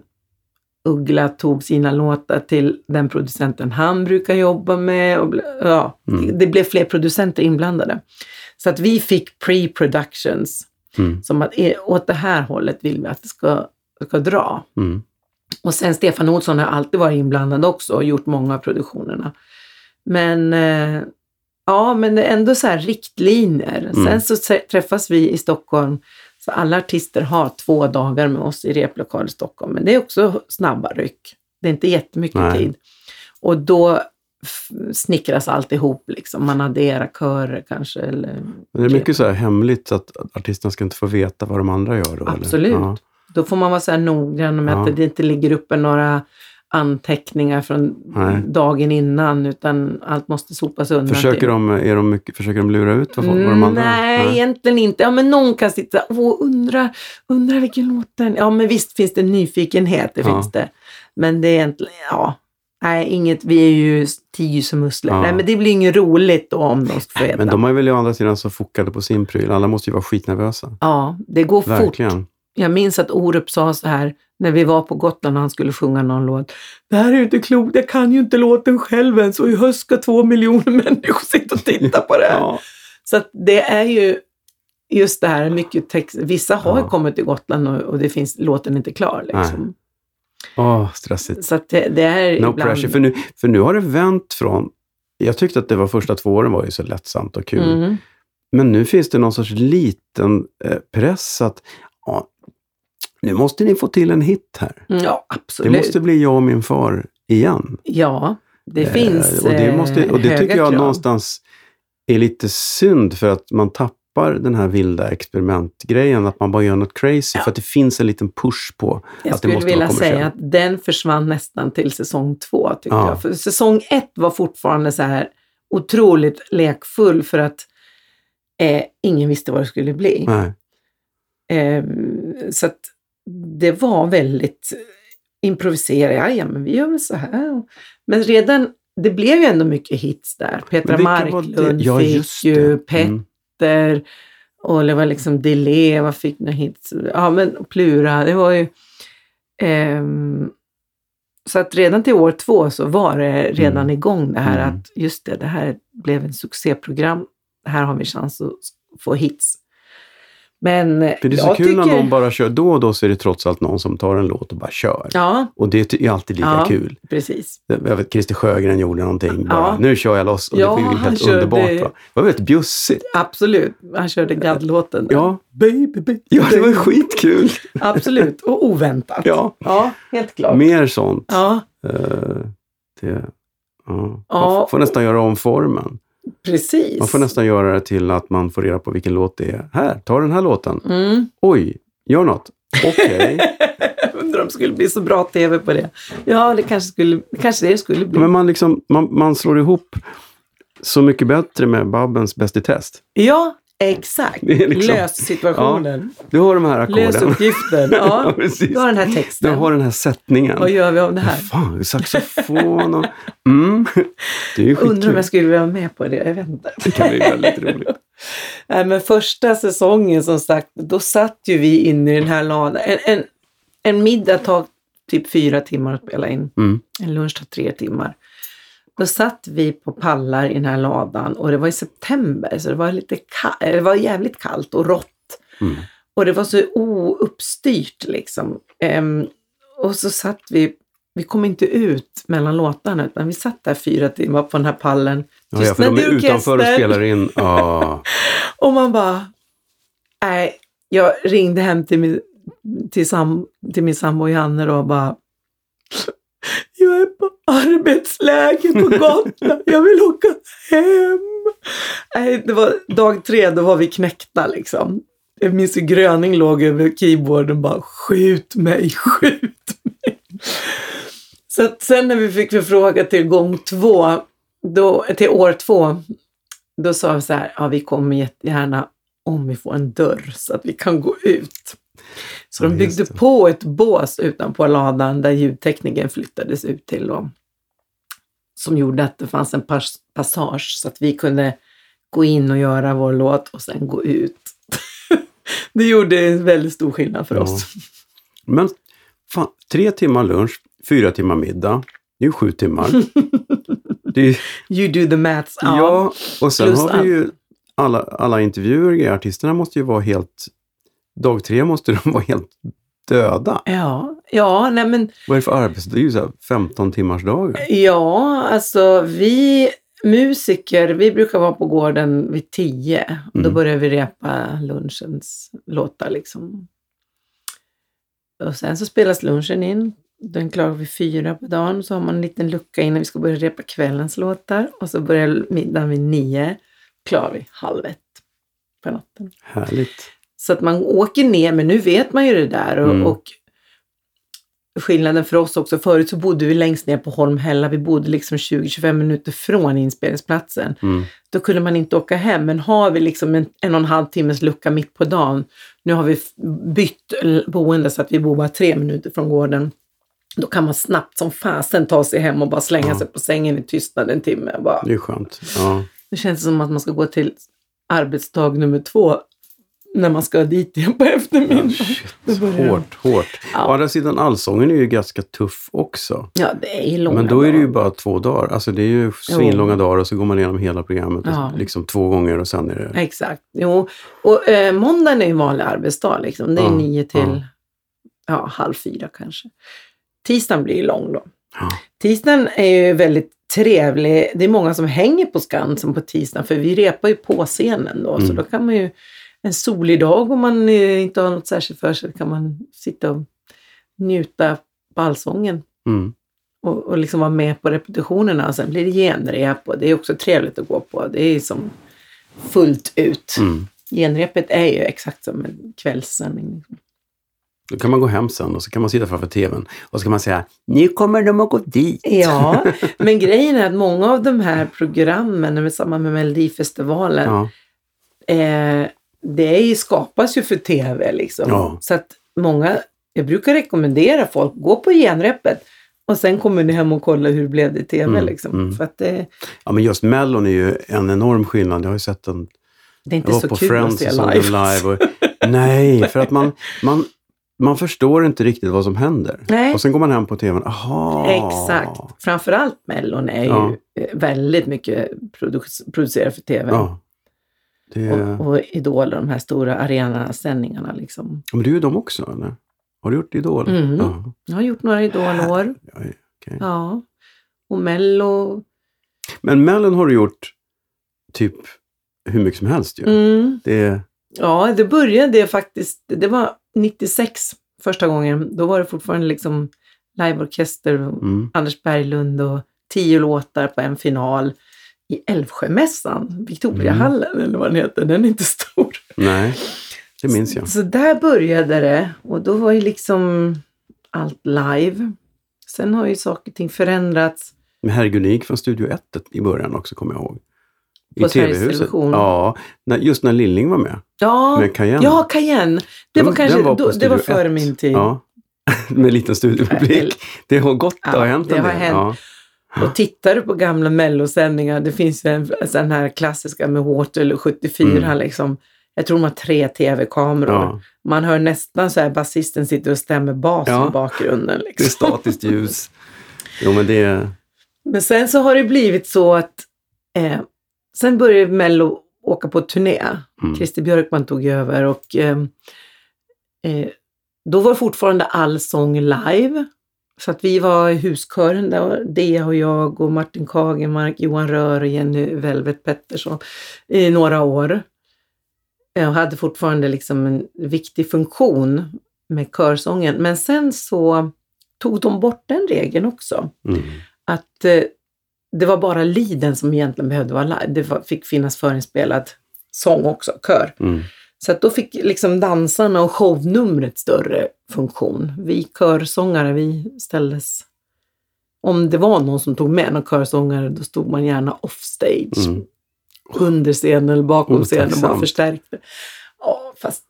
Uggla tog sina låtar till den producenten han brukar jobba med. Och, ja, Mm. det, blev fler producenter inblandade. Så att vi fick pre-productions. Mm. Som att eh, åt det här hållet vill vi att det ska, ska dra. Mm. Och sen Stefan Olsson har alltid varit inblandad också och gjort många av produktionerna. Men eh, ja, men det är ändå så här riktlinjer. Mm. Sen så trä- träffas vi i Stockholm. Så alla artister har två dagar med oss i replokal i Stockholm. Men det är också snabba ryck. Det är inte jättemycket Nej. tid. Och då snickras allt ihop. Liksom. Man adderar körer kanske. Eller det är mycket så här hemligt så att artisterna ska inte få veta vad de andra gör. Då, Absolut. Ja. Då får man vara så här noggrann med Ja. att det inte ligger uppe några anteckningar från Nej. dagen innan utan allt måste sopas undan. Försöker, de, är de mycket, försöker de lura ut vad, vad de andra Nej, egentligen inte. Ja, men någon kan sitta och undra, undra vilken låt den Ja, men visst finns det nyfikenhet, det Ja. finns det. Men det är egentligen, ja. Nej, inget, vi är ju tio som musslor. Ja. Nej, men det blir inget roligt då om de ska få. Men de är väl å andra sidan så fokade på sin pryl. Alla måste ju vara skitnervösa. Ja, det går fort. Verkligen. Jag minns att Orup sa så här när vi var på Gotland och han skulle sjunga någon låt. Det här är ju inte klokt, jag kan ju inte låten själv ens och i höst ska två miljoner människor sitta och titta på det här. Ja. Så att det är ju just det här, mycket text. Vissa har Ja. kommit till Gotland och, och det finns, låten inte klar. Liksom. Åh, stressigt. Så det, det är No ibland... pressure. För nu, för nu har det vänt från... Jag tyckte att det var första två åren var ju så lättsamt och kul. Mhm. Men nu finns det någon sorts liten eh, press att nu måste ni få till en hit här. Mm, Ja, Det absolut. måste bli jag och min far igen. Ja, det Eh, finns och det, måste, och det eh, tycker jag krav. någonstans är lite synd för att man tappar den här vilda experimentgrejen, att man bara gör något crazy. Ja. För att det finns en liten push på Jag att det skulle måste vilja vara kommersiellt. säga att den försvann nästan till säsong två, tycker Ja. jag. För säsong ett var fortfarande så här otroligt lekfull för att eh, ingen visste vad det skulle bli. Eh, så att det var väldigt improviserat. Ja, men vi gör väl så här. Men redan, det blev ju ändå mycket hits där. Petra Marklund? Ja, fick ju. Mm. Petter, och det var liksom De Leva fick några hits. Ja, men Plura, det var ju... ehm, så att redan till år två så var det redan Mm. igång det här Mm. att just det, det här blev ett succéprogram. Här har vi chans att få hits. Men För det är så kul tycker... när någon bara kör. Då och då så är det trots allt någon som tar en låt och bara kör. Ja, Och det är alltid lika Ja. kul. precis. Jag vet, Christer Sjögren gjorde någonting. Bara, Ja. Nu kör jag loss. Och Ja, det var ju helt körde- underbart. Va? Det var väldigt bjussigt. Absolut. Han körde gaddlåten. Ja. Baby, baby, Ja, det var skitkul. Absolut. Och oväntat. Ja. Ja, helt klart. Mer sånt. Ja, Eh, det. Ja. Man får nästan göra om formen. Precis. Man får nästan göra det till att man får reda på vilken låt det är. Här, ta den här låten. Mm. Oj, gör något. Okej. Undrar om det skulle bli så bra tv på det. Ja, det kanske, skulle, kanske det skulle bli. Men man, liksom, man, man slår ihop Så mycket bättre med Babbens Bäst i test. Ja, exakt. Liksom- Lös situationen. Du har de här Lös ackorden. uppgiften. Ja, Ja, du har den här Du texten. har den här sättningen. Vad gör vi av det här? Fan, saxofon och... Mm. Det är ju Undrar om skitkul. jag skulle vara med på det. Jag vet inte. Det kan bli väldigt roligt. Nej, men första säsongen som sagt, då satt ju vi inne i den här ladan. En, en, en middag tar typ fyra timmar att spela in. Mm. En lunch tar tre timmar. Då satt vi på pallar i den här ladan och det var i september så det var, lite ka- det var jävligt kallt och rått. Mm. Och det var så ouppstyrt liksom. Ehm, och så satt vi, vi kom inte ut mellan låtarna utan vi satt där fyra timmar på den här pallen. Ja, ja, för de är utanför och spelar in. Ja. Och man bara, nej, jag ringde hem till min, till sam, till min sambo Janne då och bara, jag är på arbetsläger på Gotland, jag vill åka hem. Nej, det var dag tre, då var vi knäckta liksom. Jag minns hur Gröning låg över keyboarden och bara skjut mig, skjut mig. Så att sen när vi fick förfråga till gång två, då, till år två, då sa vi så här, ja vi kommer jättegärna om vi får en dörr så att vi kan gå ut. Så Ja, de byggde det. på ett bås utanpå ladan där ljudtekniken flyttades ut till. Då, som gjorde att det fanns en pas- passage så att vi kunde gå in och göra vår låt och sen gå ut. det gjorde en väldigt stor skillnad för Ja. oss. Men fan, tre timmar lunch, fyra timmar middag. Det är ju sju timmar. är, You do the maths. ja. och sen Plus har vi ju alla, alla intervjuer, och artisterna måste ju vara helt... Dag tre måste de vara helt döda. Ja, ja, nej men Vad är det för arbets... Det är ju så här 15 timmars dagar. Ja, alltså vi musiker, vi brukar vara på gården vid tio. Då Mm. börjar vi repa lunchens låtar liksom. Och sen så spelas lunchen in. Den klarar vi fyra på dagen. Så har man en liten lucka innan vi ska börja repa kvällens låtar. Och så börjar middagen vid nio. Klarar vi halv ett på natten. Härligt. Så att man åker ner, men nu vet man ju det där. Och, Mm. och skillnaden för oss också, förut så bodde vi längst ner på Holmhälla. Vi bodde liksom 20-25 minuter från inspelningsplatsen. Mm. Då kunde man inte åka hem. Men har vi liksom en, en och en halv timmes lucka mitt på dagen. Nu har vi bytt boende så att vi bor bara tre minuter från gården. Då kan man snabbt som fasen ta sig hem och bara slänga Ja. sig på sängen i tystnad en timme. Bara. Det är skönt. Ja. Det känns som att man ska gå till arbetsdag nummer två när man ska dit igen på eftermiddagen. Börjar- Hårt, hårt. Ja. Å andra sidan, allsången är ju ganska tuff också. Ja, det är långa Men då är det ju bara två dagar. Alltså det är ju svinlånga dagar och så går man igenom hela programmet Ja. liksom två gånger och sen är det... Exakt. Jo. Och eh, måndagen är ju en vanlig arbetsdag. Liksom. Det är Ja, nio till ja. ja. halv fyra kanske. Tisdagen blir ju lång då. Ja. Tisdagen är ju väldigt trevlig. Det är många som hänger på Skansen på tisdagen för vi repar ju på scenen då. Så Mm. då kan man ju en solig dag om man eh, inte har något särskilt för sig kan man sitta och njuta på allsången. Mm. och, och liksom vara med på repetitionerna. Och sen blir det genrep och det är också trevligt att gå på. Det är som fullt ut. Mm. Genrepet är ju exakt som en kvällssändning. liksom. Då kan man gå hem sen och så kan man sitta framför tvn och så kan man säga Nu kommer de att gå dit. Ja, men grejen är att många av de här programmen med samma med Melodifestivalen, Ja. eh, det skapas ju för tv liksom. Ja. Så att många, jag brukar rekommendera folk, gå på genrepet och sen kommer ni hem och kollar hur det blev det i tv. Mm, liksom. mm. För att det, ja, men just Mellon är ju en enorm skillnad. Jag har ju sett den. det är inte Jag var så på kul Friends att se live. live. Och, nej, för att man, man, man förstår inte riktigt vad som händer. Nej. Och sen går man hem på tvn. Aha. Exakt. Framförallt Mellon är Ja. ju väldigt mycket produ- producerat för tv. Ja. Det, Och, och Idol och de här stora arenasändningarna liksom. men du är dem också, eller? Har du gjort Idol? Mm. Ja. Jag har gjort några Idolår. Ja, okej. Ja. Och Mello. Men Mellon har du gjort typ hur mycket som helst ju. Mm. Det, Ja, det började faktiskt. Det var 96 första gången. Då var det fortfarande liksom liveorkester mm. Anders Berglund och tio låtar på en final i Älvsjömässan, Victoriahallen eller vad den heter. Den är inte stor. Nej, det minns jag. Så där började det och då var ju liksom allt live. Sen har ju saker och ting förändraats. Men Herregud, gick från Studio 1 i början också, kommer jag ihåg. I På Sveriges TV-huset. Ja, just när Lilling var med. Ja, Med Cayenne. ja Cayenne. Det Den- var kanske var då, det var före 1. min tid. Ja, med liten studiopublik. Det har gått, det Ja, har hänt det en har del. hänt. Och tittar du på gamla mellosändningar, det finns ju en sån här klassiska med Waterloo 74 Mm. liksom. Jag tror de har tre tv-kameror. Ja, Man hör nästan så här basisten sitter och stämmer bas Ja. i bakgrunden. det är Liksom. statiskt ljus. Jo, men det. Men sen så har det blivit så att eh, sen började Mello åka på turné. Mm. Christer Björkman tog över och eh, eh, då var fortfarande all sång live. Så att vi var i huskören där, Dea och jag och Martin Kagenmark, Johan Rör och Jenny Velvet Pettersson i några år. Jag hade fortfarande liksom en viktig funktion med körsången. Men sen så tog de bort den regeln också Mm. att eh, det var bara liden som egentligen behövde vara live. Det var, fick finnas förinspelad sång också, kör. Mm. Så att då fick liksom dansarna och shownumret större funktion. Vi körsångare, vi ställdes... Om det var någon som tog med någon körsångare, då stod man gärna offstage. Mm. Under scenen eller bakom scenen och bara Otacksamt. förstärkte. Ja, fast...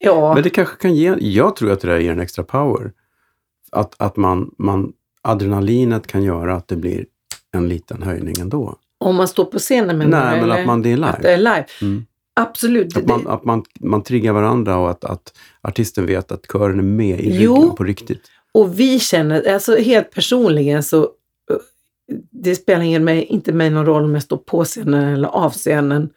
Ja, Men det kanske kan ge, jag tror att det där ger en extra power. Att, att man, man, adrenalinet kan göra att det blir en liten höjning ändå. om man står på scenen med Nej, men att man det är Att det är live. live. Mm. Absolut. Att, man, att man, man triggar varandra och att, att artisten vet att kören är med i Jo. ryggen på riktigt. Och vi känner, alltså helt personligen så, eh, det spelar ingen mig, inte mig någon roll om jag står på scenen eller av scenen.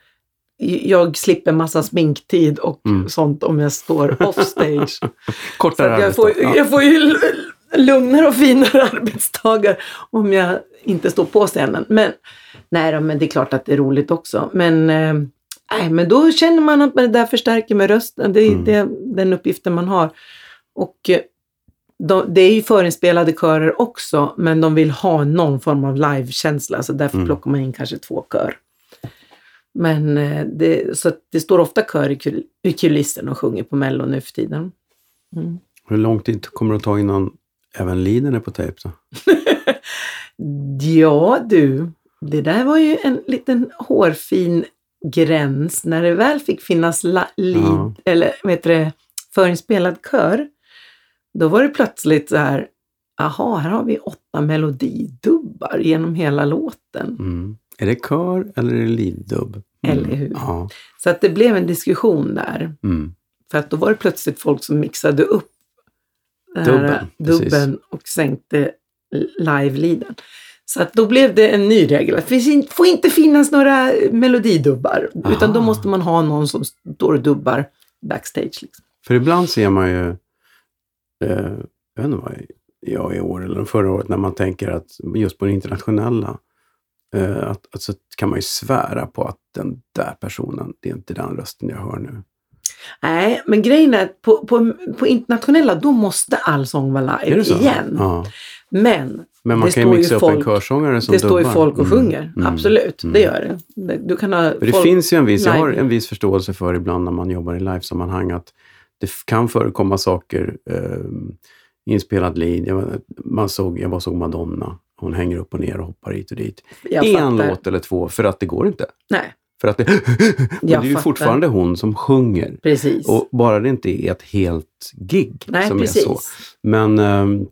Jag slipper massa sminktid och Mm. sånt om jag står offstage. Kortare jag, får. Ja. jag får ju lugnare och finare arbetsdagar om jag inte står på scenen. Men, nej då, men det är klart att det är roligt också. Men, eh, nej, men då känner man att det där förstärker med rösten. Det är Mm. det, den uppgiften man har. Och eh, de, det är ju förinspelade körer också, men de vill ha någon form av livekänsla, så därför Mm. plockar man in kanske två kör. Men eh, det, så det står ofta kör i, kul, i kulissen och sjunger på Mello nu för tiden. Mm. Hur lång tid kommer det att ta innan även Liden är på tejp? då? Ja du, det där var ju en liten hårfin gräns. När det väl fick finnas la, lead, Ja. eller heter det, förinspelad kör, då var det plötsligt så här, aha, här har vi åtta melodidubbar genom hela låten. Mm. Är det kör eller är det lead-dubb? Mm. Eller hur? Ja. Så att det blev en diskussion där. Mm. För att då var det plötsligt folk som mixade upp Dubben, dubben och sänkte live-liden. Så att då blev det en ny regel. Det får inte finnas några melodidubbar. Utan då Aha. måste man ha någon som står och dubbar backstage. Liksom. För ibland ser man ju, eh, jag vet inte vad jag i år eller förra året, när man tänker att just på det internationella, eh, att, att så kan man ju svära på att den där personen, det är inte den rösten jag hör nu. Nej, men grejen är att på, på, på internationella, då måste all sång vara live så? igen. Ja. Men Men man Det kan ju mixa upp en folk- körsångare som det står ju dubbar. folk och Mm. sjunger. Mm. Absolut, Mm. det gör det. Du kan ha det finns ju en viss, jag har en viss förståelse för ibland när man jobbar i livesammanhang att det kan förekomma saker, eh, inspelad lead. Jag, man såg, jag bara såg Madonna, hon hänger upp och ner och hoppar hit och dit. Jag en fattar. låt eller två, för att det går inte. Nej, För att det, det är ju fortfarande hon som sjunger. precis. Och bara det inte är ett helt gig Nej, som precis. är så. Men ehm,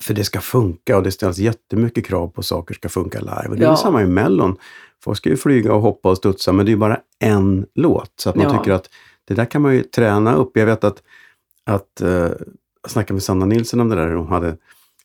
för det ska funka och det ställs jättemycket krav på saker ska funka live. Och det är Ja. ju samma i Mellon. Folk ska ju flyga och hoppa och studsa, men det är ju bara en låt. Så att man Ja. tycker att det där kan man ju träna upp. Jag vet att, att eh, jag snackade med Sanna Nilsson om det där. Hon hade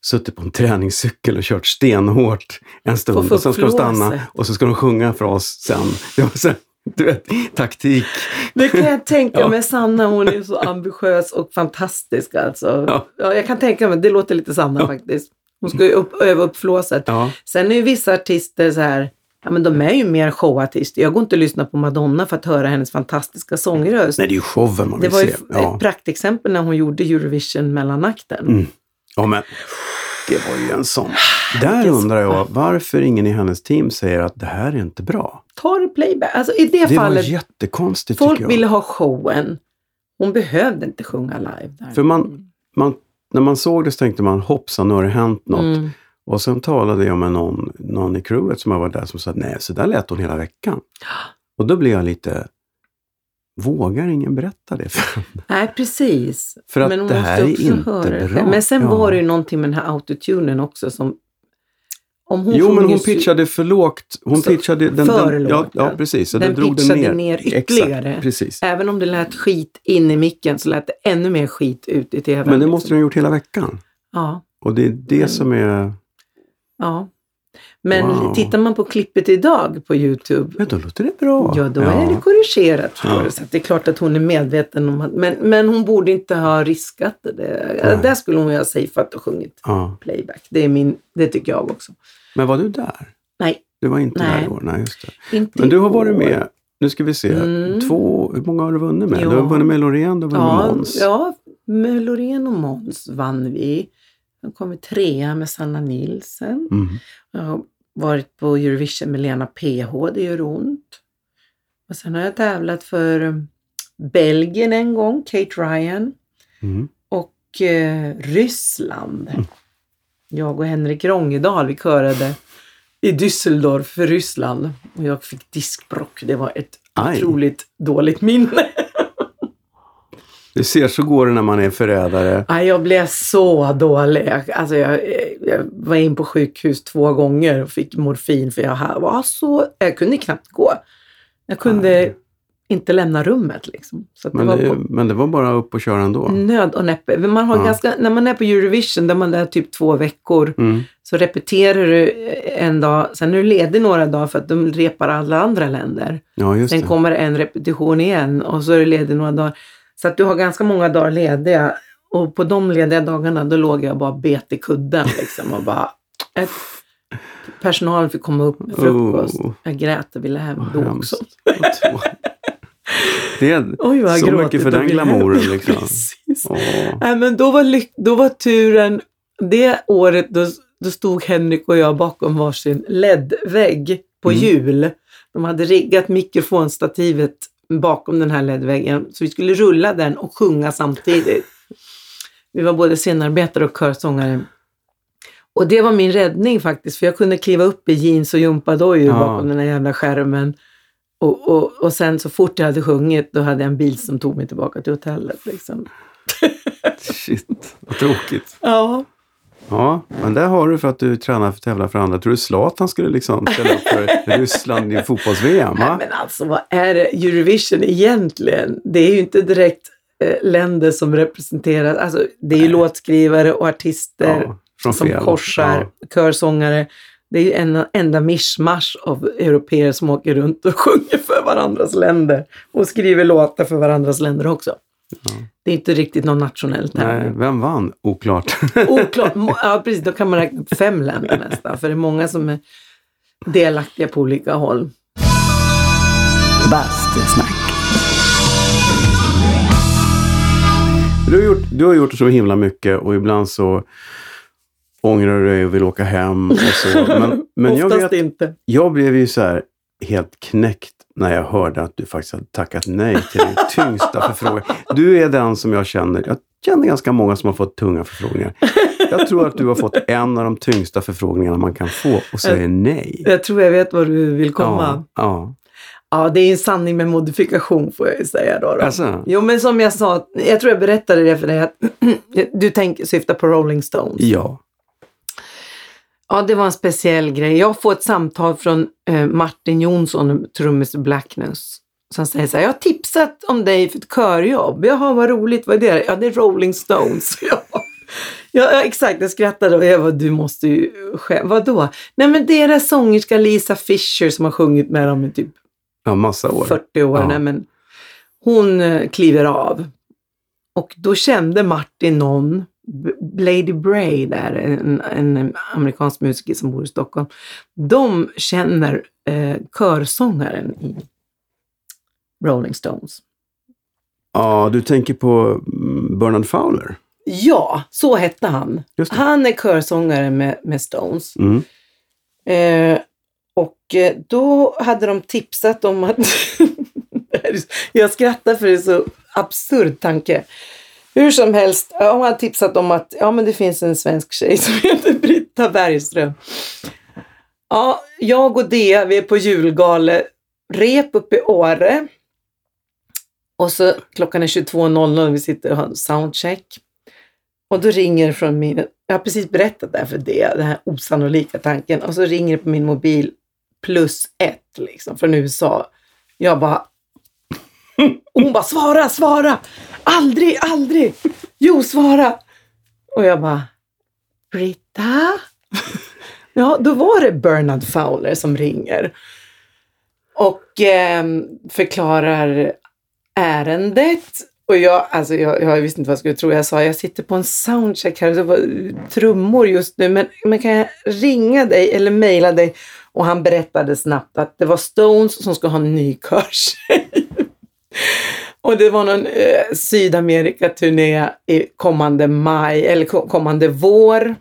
suttit på en träningscykel och kört stenhårt en stund. Och sen ska de stanna och så ska de sjunga för oss sen. Det var så, du vet, taktik. Det kan jag tänka Ja. mig. Sanna hon är så ambitiös och fantastisk alltså. Ja. Ja. jag kan tänka mig, det låter lite Sanna faktiskt. Hon ska ju upp, öva upp flåset. Ja. Sen är ju vissa artister så här, ja men de är ju mer showartister. Jag går inte och lyssnar på Madonna för att höra hennes fantastiska sångröst. Nej, det är ju showen man det vill var ju se. Ja. ett praktexempel när hon gjorde Eurovision mellanakten. Mm. Ja, men det var ju en sån. Där undrar jag varför ingen i hennes team säger att det här är inte bra. Torr playback. Alltså i det, Det var fallet, jättekonstigt folk tycker jag. ville ha showen. Hon behövde inte sjunga live. Där. För man, man, när man såg det så tänkte man hoppsan, nu har det hänt något. Mm. Och sen talade jag med någon, någon i crewet som var där som sa nej, så där lät hon hela veckan. Och då blev jag lite, vågar ingen berätta det? för Nej, precis. För att Men det här är inte bra. Men sen Ja. var det ju någonting med den här autotunen också som... Om hon jo, men hon pitchade för lågt. Hon pitchade den, för den, lågt, ja, ja. precis. Den den drog den pitchade ner. ner ytterligare. Exakt, precis. Även om det lät skit in i micken så lät det ännu mer skit ut i tvn. Men det liksom. måste de ha gjort hela veckan. Ja, Och det är det Men- som är... ja. Men Wow. tittar man på klippet idag på Youtube, Men då låter det bra. ja då är det korrigerat. Ja. Så det är klart att hon är medveten om att, men, men hon borde inte ha riskat det. Nej. Där skulle hon ju ha safeat och sjungit Ja. playback. Det, är min, det tycker jag också. Men var du där? Nej, Du var inte Nej. där i år? Nej, just det. inte Men du har varit med, nu ska vi se, Mm. två, hur många har du vunnit med? Ja. Du har vunnit med Loreen, du har vunnit med Ja, Måns. ja, med Loreen och Måns vann vi. Jag kom trea med Sanna Nilsen. Mm. Jag varit på Eurovision med Lena PH, det gör ont. Och sen har jag tävlat för Belgien en gång, Kate Ryan. Mm. Och eh, Ryssland. Jag och Henrik Rångedal, vi körade i Düsseldorf för Ryssland. Och jag fick diskbrock. Det var ett Aj. otroligt dåligt minne. Du ser, så går det när man är förrädare. Nej, jag blev så dålig. Alltså jag, jag var in på sjukhus två gånger och fick morfin för jag var så... Jag kunde knappt gå. Jag kunde Nej. inte lämna rummet liksom. Det Men var det, på men det var bara upp och köra ändå. nöd och näppe. Man har Ja. ganska, när man är på Eurovision, där man är typ två veckor, Mm. så repeterar du en dag. Sen är du ledig några dagar för att de repar alla andra länder. Ja, just Sen det. kommer en repetition igen och så är du ledig några dagar. Så att du har ganska många dagar lediga. Och på de lediga dagarna då låg jag bara bet i kudden liksom och bara... Ett, personalen fick komma upp med frukost. Oh. Jag grät och ville hem Vad då också. Det är Oj, så mycket för den glamouren liksom. Åh. Nej, men då var, lyck- då var turen, det året då, då stod Henrik och jag bakom varsin LED-vägg på Mm. hjul. De hade riggat mikrofonstativet bakom den här LED-väggen så vi skulle rulla den och sjunga samtidigt. Vi var både scenarbetare och körsångare. Och det var min räddning faktiskt, för jag kunde kliva upp i jeans och gympadojor Ja. bakom den här jävla skärmen. Och, och, och sen så fort jag hade sjungit, då hade jag en bil som tog mig tillbaka till hotellet. Liksom. Shit, vad tråkigt. Ja. Ja, men där har du för att du tränar för att tävla för andra. Tror du Zlatan skulle liksom ställa upp för Ryssland i fotbolls-VM? Nej, men alltså vad är det? Eurovision egentligen? Det är ju inte direkt eh, länder som representerar, alltså det är ju låtskrivare och artister Ja, som fel. korsar, körsångare. Det är ju en enda mischmasch av europeer som åker runt och sjunger för varandras länder och skriver låtar för varandras länder också. Det är inte riktigt någon nationell Ja. Nej, tävling. vem vann? Oklart. Oklart. Ja, precis. Då kan man räkna upp fem länder nästan. För det är många som är delaktiga på olika håll. Bastusnack. Du har, gjort, du har gjort så himla mycket och ibland så ångrar du dig och vill åka hem och så. Men, men jag, Oftast vet, inte. jag blev ju så här helt knäckt när jag hörde att du faktiskt hade tackat nej till din tyngsta förfrågan. Du är den som jag känner, jag känner ganska många som har fått tunga förfrågningar. Jag tror att du har fått en av de tyngsta förfrågningarna man kan få och säger nej. Jag tror jag vet var du vill komma. Ja, ja. Ja, det är en sanning med modifikation får jag ju säga då. då. Alltså, Jo, men som jag sa, jag tror jag berättade det för dig att du tänker, syftar på Rolling Stones. ja. Ja, det var en speciell grej. Jag får ett samtal från eh, Martin Jonsson, trummis Blackness. Som säger så här, jag har tipsat om dig för ett körjobb. Jaha, vad roligt, vad är det? Ja, det är Rolling Stones. ja. Ja, exakt. Jag skrattade och jag var du måste ju skämta. Vadå? Nej, men deras sångerska Lisa Fischer som har sjungit med dem i typ ja, massa år. 40 år. Ja. Nej, men hon eh, kliver av. Och då kände Martin någon, Lady Bray där, en, en amerikansk musiker som bor i Stockholm. De känner eh, körsångaren i Rolling Stones. Ja, du tänker på mm, Bernard Fowler? Ja, så hette han. Han är körsångare med, med Stones. Mm. Eh, och eh, då hade de tipsat om att... Jag skrattar för det är så absurd tanke. Hur som helst, hon har tipsat om att ja, men det finns en svensk tjej som heter Britta Bergström. Ja, jag och Dea, vi är på julgale rep uppe i Åre. Och så klockan är 22.00 vi sitter och har soundcheck. Och då ringer det från min, jag har precis berättat det här för Dea, den här osannolika tanken. Och så ringer det på min mobil plus ett liksom från USA. Jag bara, och hon bara svara, svara! Aldrig, aldrig! Jo, svara! Och jag bara, Britta? Ja, då var det Bernard Fowler som ringer. Och ehm, förklarar ärendet. Och jag, alltså jag, jag visste inte vad jag skulle tro. Jag sa, jag sitter på en soundcheck här det var trummor just nu. Men, men kan jag ringa dig eller mejla dig? Och han berättade snabbt att det var Stones som ska ha en ny körtjej. Och det var någon eh, Sydamerika-turné i kommande maj, eller ko- kommande vår.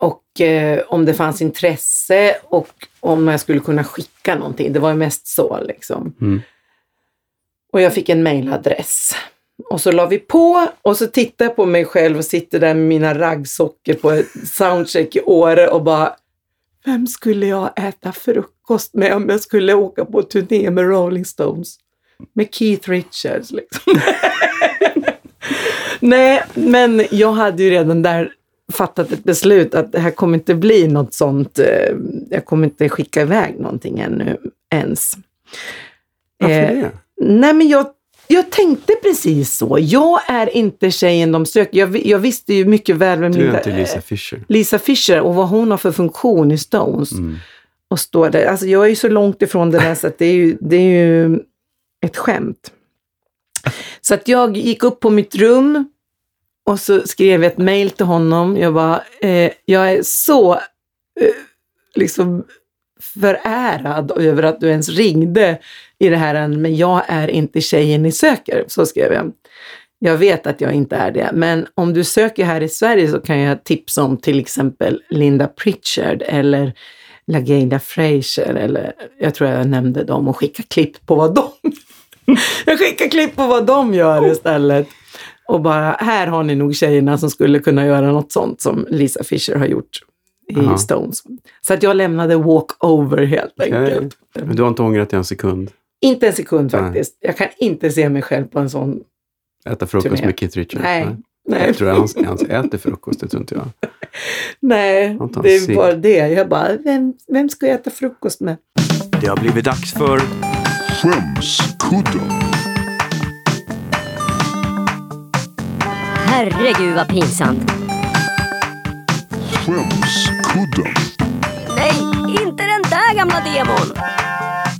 Och eh, om det fanns intresse och om jag skulle kunna skicka någonting. Det var ju mest så liksom. Mm. Och jag fick en mailadress. Och så la vi på och så tittade jag på mig själv och sitter där med mina raggsockor på ett soundcheck i Åre och bara Vem skulle jag äta frukost med om jag skulle åka på turné med Rolling Stones? Med Keith Richards liksom. Nej, men jag hade ju redan där fattat ett beslut att det här kommer inte bli något sånt. eh, Jag kommer inte skicka iväg någonting ännu ens. Varför Eh, det? Nej, men jag, jag tänkte precis så. Jag är inte tjejen de söker. Jag, jag visste ju mycket väl vem Du är inte Lisa Fischer. Lisa Fischer och vad hon har för funktion i Stones. Mm. Och står där. Alltså jag är ju så långt ifrån det där så att det är ju, det är ju ett skämt. Så att jag gick upp på mitt rum och så skrev jag ett mejl till honom. Jag bara, eh, jag är så eh, liksom förärad över att du ens ringde i det här, men jag är inte tjejen ni söker. Så skrev jag. Jag vet att jag inte är det, men om du söker här i Sverige så kan jag tipsa om till exempel Linda Pritchard eller LaGaylia Frazier eller jag tror jag nämnde dem och skicka klipp på vad de Jag skickar klipp på vad de gör istället. Och bara, här har ni nog tjejerna som skulle kunna göra något sånt som Lisa Fischer har gjort i Aha. Stones. Så att jag lämnade walk-over helt enkelt. Men du har inte ångrat dig en sekund? Inte en sekund Nej. faktiskt. Jag kan inte se mig själv på en sån. Äta frukost Turné. med Keith Richards? Nej. Nej, Jag tror han ens äter frukost, det tror inte jag. Nej det är bara det. Jag bara, vem, vem ska jag äta frukost med? Det har blivit dags för... Skämskudden. Herregud vad pinsamt. Skämskudden. Nej, inte den där gamla demon.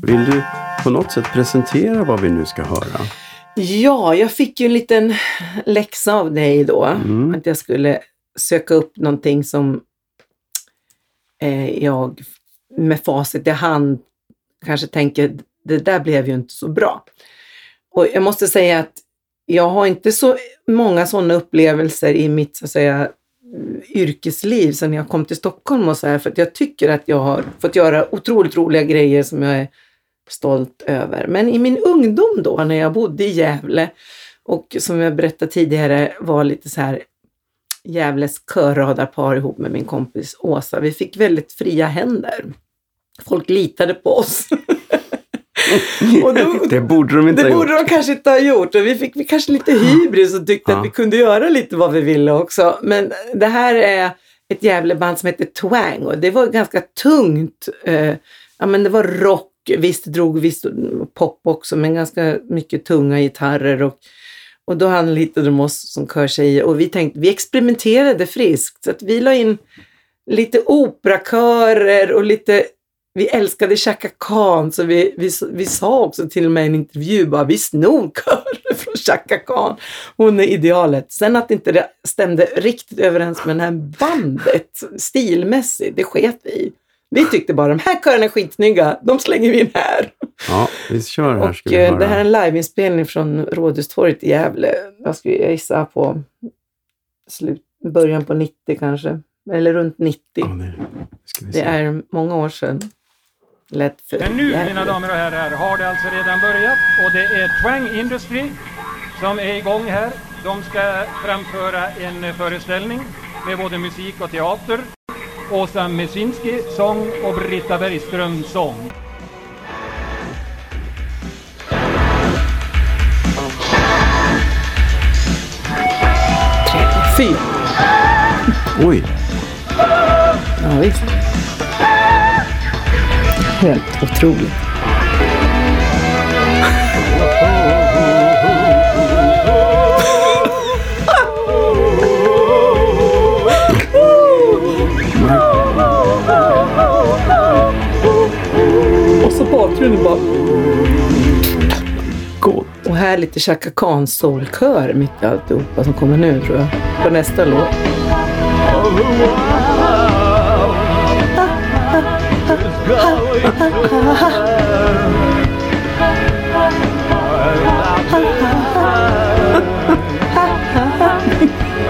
Vill du på något sätt presentera vad vi nu ska höra? Ja, jag fick ju en liten läxa av dig då. Mm. Att jag skulle söka upp någonting som eh, jag med facit i hand kanske tänker, det där blev ju inte så bra. Och jag måste säga att jag har inte så många sådana upplevelser i mitt så att säga, yrkesliv sedan jag kom till Stockholm och så här, för att jag tycker att jag har fått göra otroligt roliga grejer som jag är stolt över. Men i min ungdom då, när jag bodde i Gävle och som jag berättade tidigare var lite så här Gävles körradarpar ihop med min kompis Åsa. Vi fick väldigt fria händer. Folk litade på oss. Då- det borde de inte Det ha borde gjort. de kanske inte ha gjort. Och vi fick vi kanske lite hybris och tyckte Ja. att vi kunde göra lite vad vi ville också. Men det här är ett Gävleband som heter Twang och det var ganska tungt. Eh, ja, men det var rock, visst drog visst pop också, men ganska mycket tunga gitarrer. Och, och då anlitade de oss som körtjejer och vi tänkte, vi experimenterade friskt. Så att vi la in lite operakörer och lite vi älskade Chaka Khan, så vi, vi, vi sa också till och med i en intervju bara vi snor körer från Chaka Khan. Hon är idealet. Sen att inte det stämde riktigt överens med det här bandet stilmässigt, det sket vi i. Vi tyckte bara de här körerna är skitsnygga, de slänger vi in här. Ja, vi kör här ska Och vi eh, höra. det här är en liveinspelning från Rådhustorget i Gävle. Jag skulle gissa på slut, början på 90 kanske, eller runt 90. Ja, det ska vi Det se. är många år sedan. Lätt för Men nu, Gävle. mina damer och herrar, har det alltså redan börjat och det är Twang Industry som är igång här. De ska framföra en föreställning med både musik och teater. Åsa Mesinski sång och Britta Bergström sång. Fy! Oj, Ja, visst. Helt otroligt. Bakgrunden bara... gott. Och här lite Chaka Khan soulkör mitt i alltihopa som kommer nu tror jag. På nästa låt.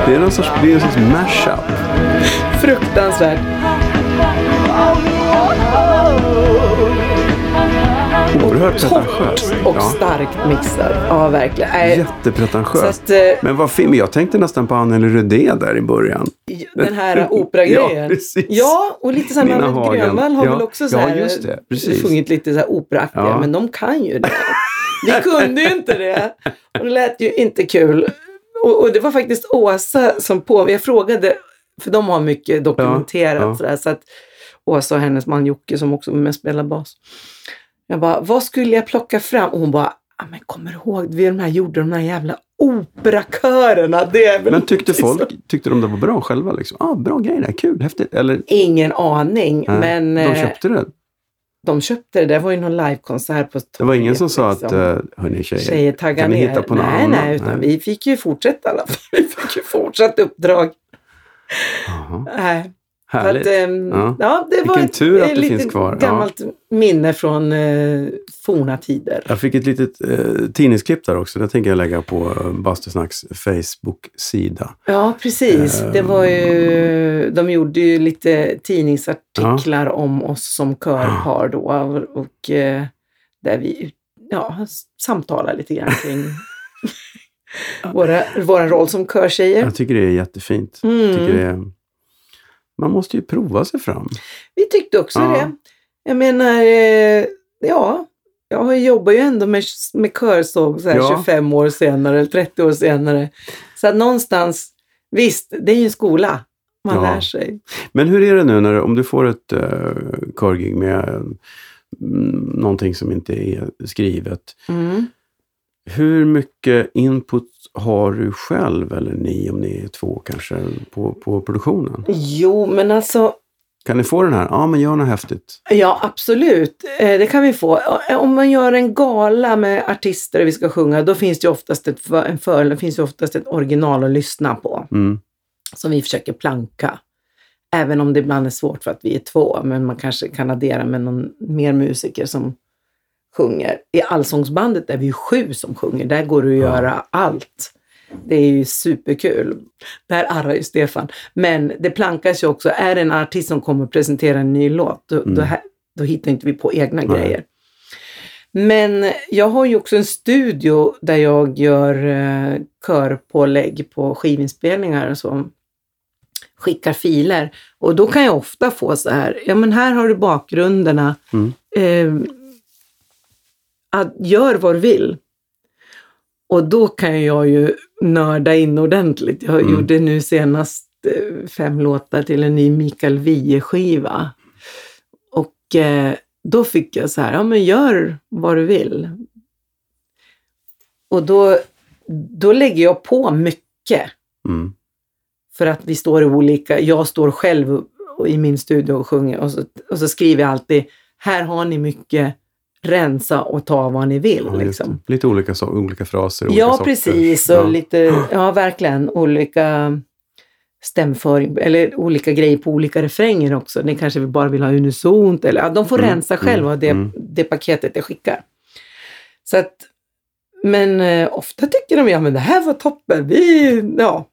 Det är någon sorts, det är en sorts mashup. Fruktansvärt. Oerhört pretentiöst. och Ja. starkt mixad. Ja, verkligen. Så Jättepretentiöst. att, eh, Men vad fin, men jag tänkte nästan på Anneli Rudé där i början. den här operagrejen. Ja, precis. Ja, och lite så här, Marit. Grönvall har Ja, väl också så ja, här, just det. Precis. sjungit lite så här operaaktiga, Ja. men de kan ju det. Vi kunde ju inte det. Och det lät ju inte kul. Och, och det var faktiskt Åsa som på, jag frågade, för de har mycket dokumenterat Ja, ja. sådär, så att Åsa och hennes man Jocke som också med och spelade bas. Jag bara, vad skulle jag plocka fram? Och hon bara, ah, men kommer du ihåg, vi de här gjorde de här jävla operakörerna. Det är väl Men tyckte folk, tyckte de det var bra själva? Liksom? Ah, bra grej, det här, kul, häftigt. Eller Ingen aning, nej, men de eh, köpte det. de köpte det. Det var ju någon livekonsert på Det var ingen som sa torget, att, liksom. uh, hörni tjejer, Tjejer kan ni ner. hitta på något nej, annat? nej, utan vi fick ju fortsätta i alla fall. Vi fick ju fortsatt uppdrag. Jaha, Nej. Härligt. Att, ehm, Ja. ja. det var Vilken ett, tur att ett det litet finns kvar. Ja. gammalt minne från eh, forna tider. Jag fick ett litet eh, tidningsklipp där också. Det tänker jag lägga på eh, Bastusnacks Facebook-sida. Ja, precis. Det var ju, de gjorde ju lite tidningsartiklar om oss som körpar då. Och, och eh, där vi ja, samtalar lite grann kring våra, våra roll som körtjejer. Jag tycker det är jättefint. Mm. tycker det är, man måste ju prova sig fram. Vi tyckte också Ja. det. Jag menar, eh, ja, jag jobbar ju ändå med, med körsång så här Ja. 25 år senare, eller 30 år senare. Så att någonstans, visst, det är ju en skola. Man Ja. lär sig. Men hur är det nu när, om du får ett uh, körgig med mm, någonting som inte är skrivet. Mm. Hur mycket input har du själv, eller ni om ni är två kanske, på, på produktionen? Jo, men alltså, Kan ni få den här, ja men gör något häftigt. ja absolut, eh, det kan vi få. Eh, Om man gör en gala med artister och vi ska sjunga, då finns det ju oftast ett, en för, finns ju oftast ett original att lyssna på. Mm. som vi försöker planka. Även om det ibland är svårt för att vi är två, men man kanske kan addera med någon mer musiker som sjunger. I Allsångsbandet är vi ju sju som sjunger. Där går det att göra allt. Det är ju superkul. Där arrar ju Stefan. Men det plankas ju också. Är det en artist som kommer och presenterar en ny låt, då, då, här- då hittar inte vi på egna Nej. grejer. Men jag har ju också en studio där jag gör eh, körpålägg på skivinspelningar och så. Skickar filer. Och då kan jag ofta få så här, ja men här har du bakgrunderna. Mm. Eh, gör vad du vill. Och då kan jag ju nörda in ordentligt. Jag Mm. gjorde nu senast eh, fem låtar till en ny Mikael Wiehe-skiva. Och eh, då fick jag så här, ja men gör vad du vill. Och då, då lägger jag på mycket. Mm. För att vi står i olika, jag står själv i min studio och sjunger och så, och så skriver jag alltid, här har ni mycket, rensa och ta vad ni vill. Ja, liksom. Lite olika, so- olika fraser. olika Ja, sorter. precis. Och Ja. lite, ja verkligen, olika stämföring, eller olika grejer på olika refränger också. Ni kanske bara vill ha unisont, eller ja, de får Mm, rensa själva mm, det, mm. det paketet jag skickar. Så att, men eh, ofta tycker de, ja men det här var toppen, vi, ja.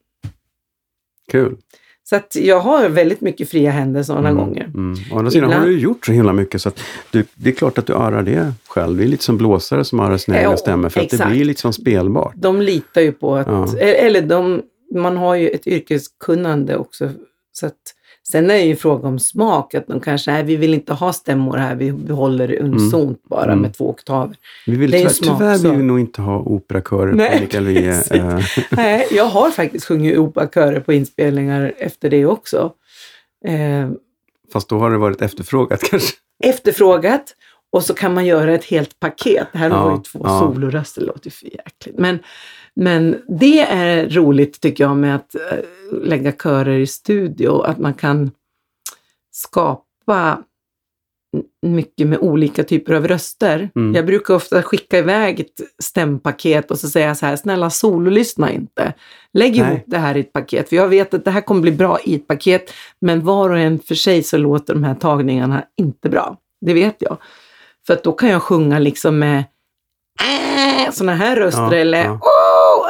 Kul. Så att jag har väldigt mycket fria händer sådana Mm, gånger. Mm. Å andra sidan har Ibland- du ju gjort så himla mycket så att du, det är klart att du örar det själv. Det är lite som blåsare som örar sina egna stämmor för att det exakt. blir liksom spelbart. De litar ju på att, Ja. eller de, man har ju ett yrkeskunnande också. Så att, sen är det ju fråga om smak, att de kanske, nej vi vill inte ha stämmor här, vi behåller det unisont bara Mm. med två oktaver. Vi vill Det är en tyvärr, tyvärr smaksak. vill vi nog inte ha operakörer på Mikael Wiehe. eh, nej, jag har faktiskt sjungit operakörer på inspelningar efter det också. Eh, Fast då har det varit efterfrågat kanske. efterfrågat och så kan man göra ett helt paket. Det här Ja, var ju två ja. soloröster, det låter ju för jäkligt. Men, men det är roligt tycker jag med att eh, lägga körer i studio, att man kan skapa mycket med olika typer av röster. Mm. Jag brukar ofta skicka iväg ett stämpaket och så säga så här, snälla sololyssna inte. Lägg Nej. ihop det här i ett paket, för jag vet att det här kommer bli bra i ett paket, men var och en för sig så låter de här tagningarna inte bra. Det vet jag. För att då kan jag sjunga liksom med äh, såna här röster Ja, eller ja.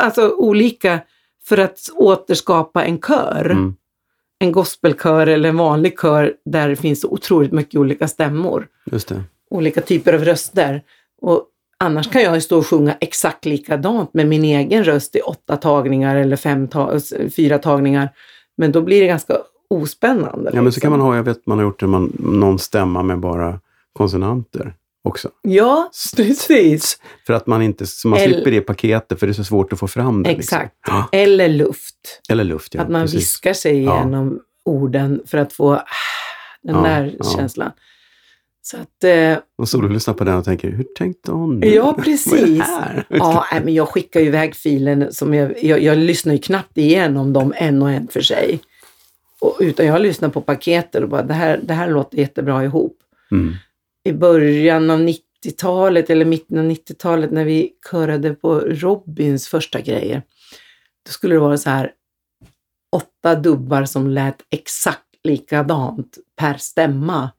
Alltså olika för att återskapa en kör. Mm. En gospelkör eller en vanlig kör där det finns otroligt mycket olika stämmor olika typer av röster. Och annars kan jag ju stå och sjunga exakt likadant med min egen röst i åtta tagningar eller fem ta fyra tagningar. Men då blir det ganska ospännande. Ja, men så kan liksom. man ha, jag vet man har gjort det, man, någon stämma med bara konsonanter också. Ja, precis. För att man inte, så man Eller- slipper det paketet för det är så svårt att få fram det. liksom. Exakt. Ja. Eller luft. Eller luft, ja. att man precis. viskar sig Ja. igenom orden för att få ah, den Ja, där ja. känslan. Så att, eh, Och så du lyssnar på den och tänker, hur tänkte hon? nu? ja Vad är det precis. här? Ja, nej, men jag skickar ju iväg filen, som jag, jag, jag lyssnar ju knappt igenom dem en och en för sig. Och, utan jag lyssnar på paketet och bara, det här, det här låter jättebra ihop. Mm. I början av 90-talet eller mitten av 90-talet när vi körade på Robins första grejer, då skulle det vara så här åtta dubbar som lät exakt likadant per stämma.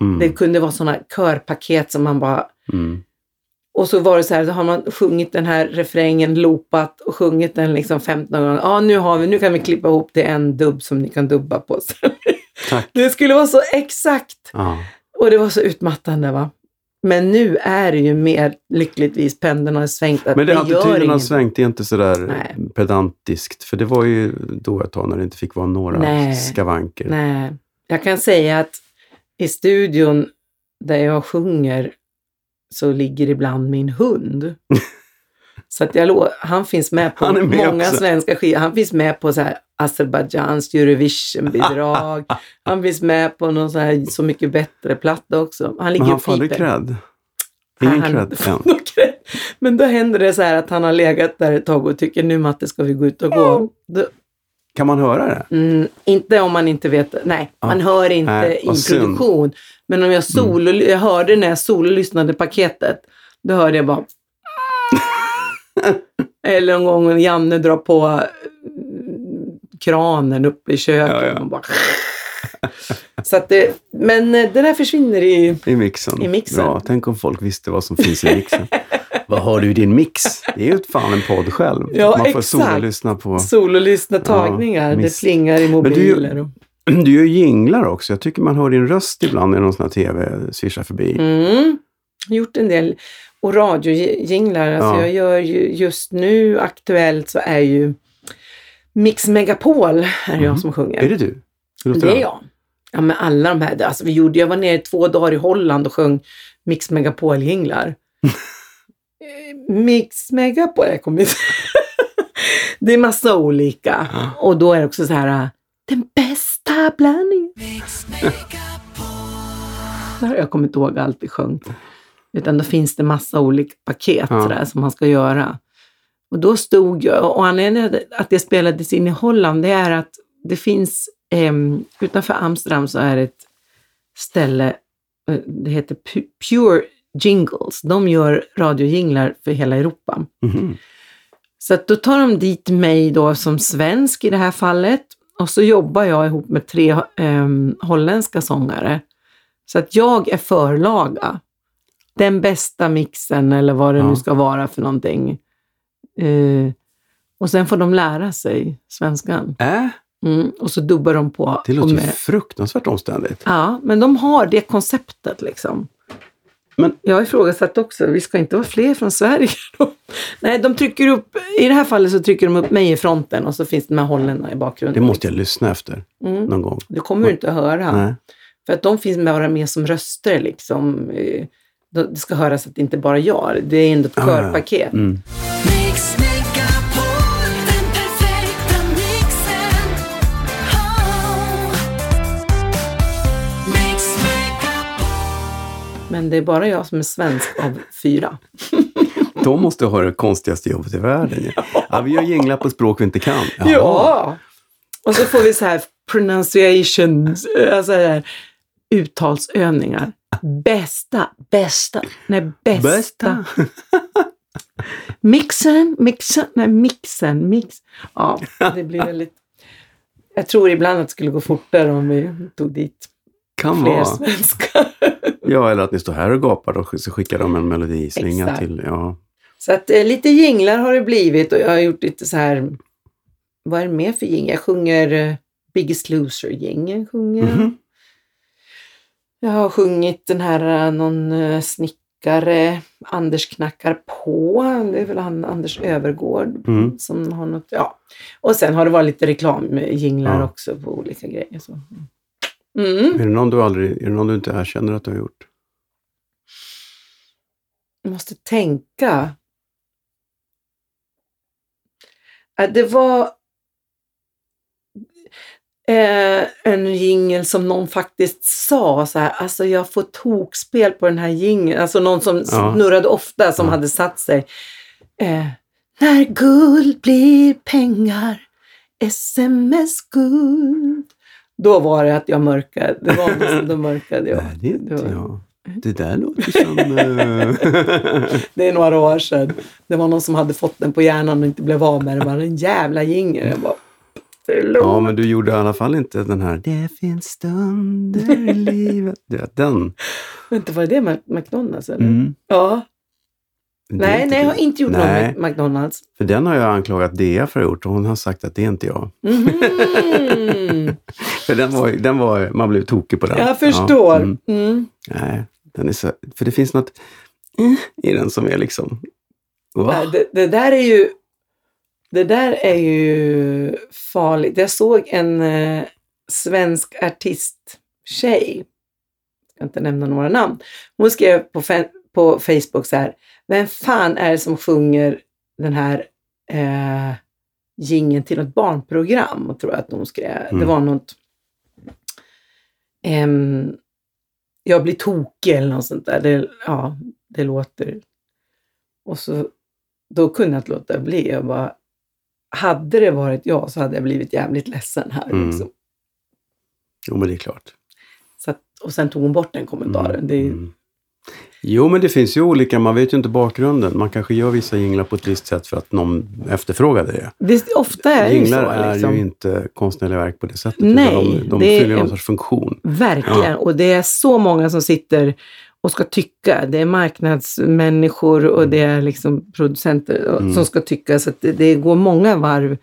Mm. Det kunde vara sådana körpaket som man bara Mm. och så var det så här, så har man sjungit den här refrängen, loopat och sjungit den liksom 15 gånger. Ja, nu, har vi, nu kan vi klippa ihop till en dubb som ni kan dubba på. Tack. Det skulle vara så exakt! Ja. Och det var så utmattande va. Men nu är det ju mer lyckligtvis pendeln har svängt. Att Men det gör attityden har svängt, det är inte sådär Nej. pedantiskt. För det var ju då ett tag när det inte fick vara några Nej. skavanker. Nej, jag kan säga att i studion där jag sjunger så ligger ibland min hund. Så att jag han finns med på Han med många också. svenska skivor. Han finns med på så här Azerbajdzjans Eurovision-bidrag. han finns med på någon så här Så mycket bättre-platta också. Han ligger Men han får aldrig cred. Ingen Han- cred någon cred. Men då händer det så här att han har legat där ett tag och tycker nu Matte ska vi gå ut och gå. Då, Kan man höra det? Mm, inte om man inte vet. Nej, Ja. man hör inte Nej, i vad synd. produktion. Men om jag solo, jag hörde när jag sololyssnade paketet, då hörde jag bara... Eller någon gång när Janne drar på eh, kranen uppe i köket. Ja, ja. Och bara... Så att det, men eh, det där försvinner i... I mixen. I mixen. Bra, tänk om folk visste vad som finns i mixen. vad har du i din mix? Det är ju fan en podd själv. Ja, Man får sololyssna på... Sololyssna tagningar. det visst. plingar i mobiler. och... Du gör jinglar också. Jag tycker man hör din röst ibland när någon sån här tv svischar förbi. Mm. Gjort en del. Och radiojinglar. Alltså Ja. Jag gör ju just nu aktuellt så är ju Mix Megapol är jag som sjunger. Är det du? Hur låter Det är jag. Ja, men alla de här. Alltså vi gjorde, jag var nere två dagar i Holland och sjöng Mix Megapol-jinglar. Mix Megapol, jag kommer inte... det är massa olika. Och då är det också så här, äh, den bästa blandningen. Jag kommer inte ihåg allt vi sjöng. Utan då finns det massa olika paket Ja. sådär, som man ska göra. Och då stod jag, och anledningen till att det spelades in i Holland, det är att det finns, em, utanför Amsterdam så är det ett ställe, eh, det heter Pu- Pure Jingles. De gör radiojinglar för hela Europa. Mhm. Så att då tar de dit mig då som svensk i det här fallet och så jobbar jag ihop med tre em, holländska sångare. Så att jag är förlaga. Den bästa mixen eller vad det Ja. nu ska vara för någonting. Eh, och sen får de lära sig svenskan. Äh, Mm, och så dubbar de på. det låter med- fruktansvärt omständigt. Ja, men de har det konceptet liksom. Men- jag har ifrågasatt också, vi ska inte vara fler från Sverige då? Nej, de trycker upp, i det här fallet så trycker de upp mig i fronten och så finns det med holländarna i bakgrunden. Det måste jag lyssna efter Mm. någon gång. Det kommer du inte att höra. Nej. För att de finns med bara med som röster liksom. Eh, Det ska höras att det inte bara jag, det är ändå ett Ah, ja. körpaket. Mm. Perfekta mixen. Oh. Men det är bara jag som är svensk av fyra. De måste ha det konstigaste jobbet i världen. Ja. Ja, vi gör jinglar på språk vi inte kan. Jaha. Ja! Och så får vi så här pronunciation, alltså här, uttalsövningar. Bästa, bästa, nej bästa. Bästa. Mixen, mixen, nej mixen, mix. Ja, det blir väldigt... Jag tror ibland att det skulle gå fortare om vi tog dit Kan fler vara. svenskar. Ja, eller att ni står här och gapar och så skickar de en melodislinga Exakt. till. Ja. Så att eh, lite jinglar har det blivit och jag har gjort lite så här, vad är det mer för jinglar? Jag sjunger eh, Biggest Loser-gängen. Sjunger. jag. Mhm. Jag har sjungit den här, eh, någon eh, snickare Anders knackar på, det är väl han Anders Övergård Mm. som har något, ja. Och sen har det varit lite reklamjinglar Ja. också på olika grejer. Så. Mm. Är det någon du aldrig, är det någon du inte erkänner att du har gjort? Jag måste tänka. Äh, Det var eh, en jingel som någon faktiskt sa så här, alltså jag får tokspel på den här jingeln. Alltså någon som Ja. snurrade ofta som Ja. hade satt sig. Eh, när guld blir pengar, sms-guld. Då var det att jag mörkade. Det var då mörkade jag. Nej, det är inte var- jag. Det där låter som... eh, Det är några år sedan. Det var någon som hade fått den på hjärnan och inte blev av med det. Det var en jävla jingel. Förlåt. ja, men du gjorde i alla fall inte den här Det finns stunder i livet. Du vet, den. Vänta, var det det McDonalds eller? Mm. Ja. Nej, nej, jag har inte gjort Nej. någon med McDonalds. För den har jag anklagat Dea för att ha gjort och hon har sagt att det är inte jag. Mhm. För den var, den var, man blev tokig på den. jag förstår. Ja, mm. Mm. Nej, den är så, för det finns något eh, i den som är liksom... Nej, Det, det där är ju det där är ju farligt. Jag såg en eh, svensk artisttjej, jag ska inte nämna några namn, hon skrev på, på Facebook så här, vem fan är det som sjunger den här eh, gingen till ett barnprogram? Och tror jag att hon skrev. Det Mm. var något ehm, jag blir tokig eller något sånt där. Det, ja, det låter... Och så, då kunde jag inte låta bli. Jag bara, hade det varit jag så hade jag blivit jävligt ledsen här. Mm. Liksom. Jo, men det är klart. Så att, och sen tog hon bort den kommentaren. Det är, Mm. Jo, men det finns ju olika, man vet ju inte bakgrunden. Man kanske gör vissa jinglar på ett visst sätt för att någon efterfrågade det. det, ofta är det ju Jinglar så. är Liksom. ju inte konstnärliga verk på det sättet. Nej, de de är fyller någon en- sorts funktion. Verkligen. Och det är så många som sitter och ska tycka. Det är marknadsmänniskor och det är liksom producenter Mm. som ska tycka. Så att det, det går många varv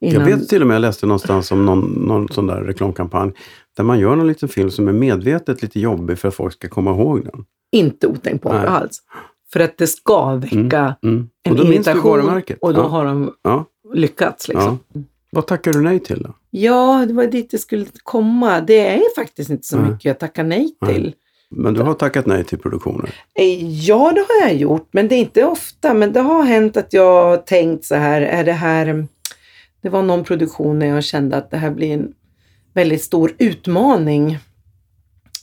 innan. Jag vet till och med, jag läste någonstans om någon, någon sån där reklamkampanj, där man gör någon liten film som är medvetet lite jobbig för att folk ska komma ihåg den. Inte otänkbart alls. För att det ska väcka Mm. en Och då minns du irritation och då ja. har de Ja. lyckats. Liksom. Ja. Vad tackar du nej till då? Ja. det var dit det skulle komma. Det är faktiskt inte så mycket jag tackar Nej. till. Men du har tackat nej till produktioner? Eh, Ja, det har jag gjort, men det är inte ofta. Men det har hänt att jag har tänkt så här, är det här... Det var någon produktion när jag kände att det här blir en väldigt stor utmaning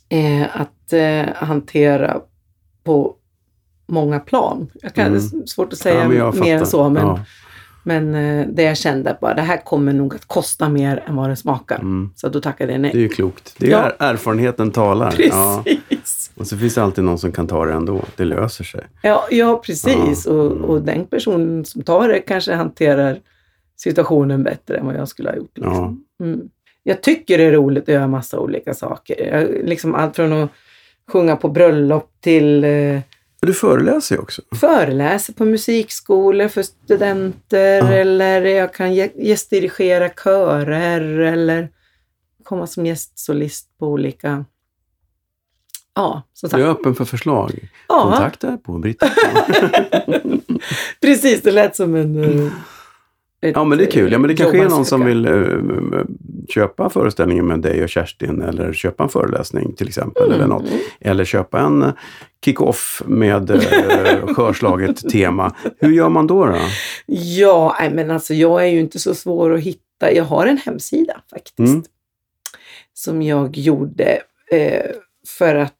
eh, att eh, hantera på många plan. Jag kan, Mm. Det är svårt att säga Ja, mer än så, men, Ja. men eh, det jag kände bara, det här kommer nog att kosta mer än vad det smakar. Mm. Så då tackade jag nej. Det är ju klokt. Det är Ja. erfarenheten talar. Precis. Ja. Ja, Och så finns det alltid någon som kan ta det ändå. Det löser sig. ja, precis. Ja. Och, och den personen som tar det kanske hanterar situationen bättre än vad jag skulle ha gjort. Liksom. Mm. Jag tycker det är roligt att göra massa olika saker. Jag, liksom allt från att sjunga på bröllop till eh, du föreläser ju också. föreläser på musikskolor för studenter Ja. eller jag kan ge- gästdirigera körer eller komma som gästsolist på olika... Ja, som Du är sagt. öppen för förslag. Ja, Kontakta på Britta. precis. Det lät som en... eh, ett, Ja, men det är kul. Ja, men det kanske är någon som vill eh, köpa föreställningen med dig och Kerstin eller köpa en föreläsning till exempel. Mm. Eller, något. eller köpa en kick-off med eh, skörslaget tema. Hur gör man då? då? Ja, men alltså jag är ju inte så svår att hitta. Jag har en hemsida faktiskt. Mm. Som jag gjorde eh, för att,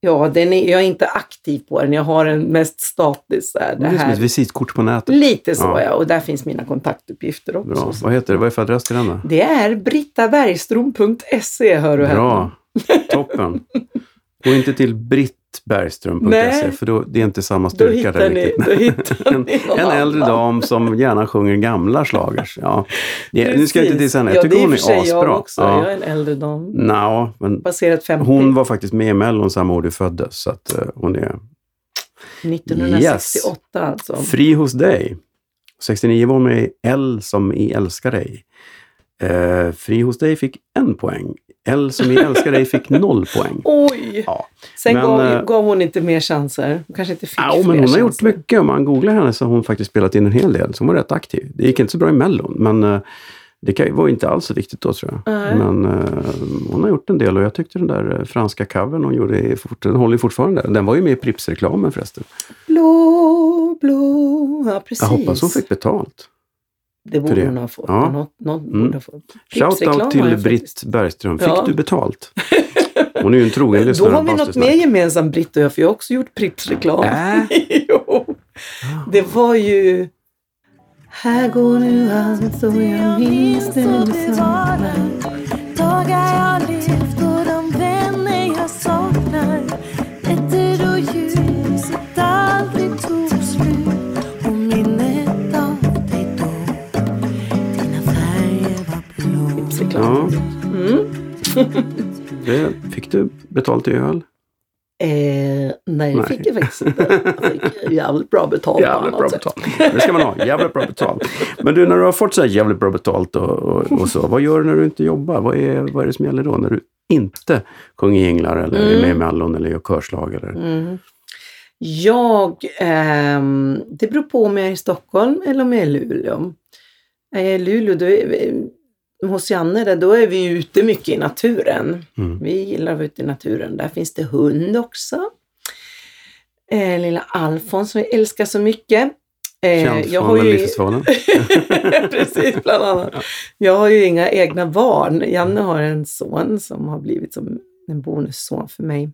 ja, den är, jag är inte aktiv på den. Jag har den mest statisk. Så här, Det det är som ett visitkort på nätet. Lite så Ja. ja. och där finns mina kontaktuppgifter också. Bra. Vad heter det? Vad är för adress till den då? Det är brittabergstrom.se hör du här. Bra. Toppen. Gå inte till brittbergström.se Nej. för då, det är inte samma styrka där ni, riktigt. En, en äldre dam som gärna sjunger gamla slagers. Ja. Det, nu ska jag inte dissa henne. Ja, Jag tycker är hon är sig jag asbra. också. Jag Ja. är en äldre dam. Nå, men Passerat 50. hon var faktiskt med i Mellon samma år du föddes. Så att eh, hon är 1968 alltså. fri hos dig. 69 var hon med i L som i Älskar dig. Eh, fri hos dig fick en poäng. L som i älskar dig fick noll poäng. Oj! Ja. Sen Men, gav, eh, gav hon inte mer chanser. Hon kanske inte fick Ja, fler men hon har gjort chanser. mycket. Om man googlar henne så har hon faktiskt spelat in en hel del. Så hon var rätt aktiv. Det gick inte så bra i Mellon, men eh, det var inte alls så viktigt då tror jag. Nej. Men eh, hon har gjort en del och jag tyckte den där franska covern hon gjorde, den håller fortfarande. Den var ju med i Pripps-reklamen förresten. Blå, blå. Ja, precis. Jag hoppas hon fick betalt. Det borde det. hon ha fått. Ja. Något, något Mm. borde ha fått. Shoutout har till Britt. Bergström. Fick Ja. du betalt? Hon är ju en trogen Då lyssnare har av vi något mer gemensamt, Britt och jag, för jag har också gjort Pripps-reklam. Äh? jo. Det var ju... Här går nu allt och jag minns det saknar. Dagar jag levt Pripps-reklam. Ja, Mm. det, fick du betalt i öl? Eh, nej, det Nej. fick jag faktiskt inte. Jag fick jävligt bra betalt Jävligt bra betalt. Det ska man ha. Jävligt bra betalt. Men du, när du har fått så här jävligt bra betalt och, och, och så, vad gör du när du inte jobbar? Vad är, vad är det som gäller då? När du inte sjunger jinglar eller är med i Mellon eller gör körslag? Eller? Mm. Jag, ehm, det beror på om jag är i Stockholm eller om jag är i Luleå. Är jag i Luleå, då är hos Janne då är vi ute mycket i naturen. Mm. Vi gillar att vara ute i naturen. Där finns det hund också. Eh, lilla Alfons som jag älskar så mycket. Eh, Känd jag har ju-. Precis, bland annat. Jag har ju inga egna barn. Janne har en son som har blivit som en bonusson för mig.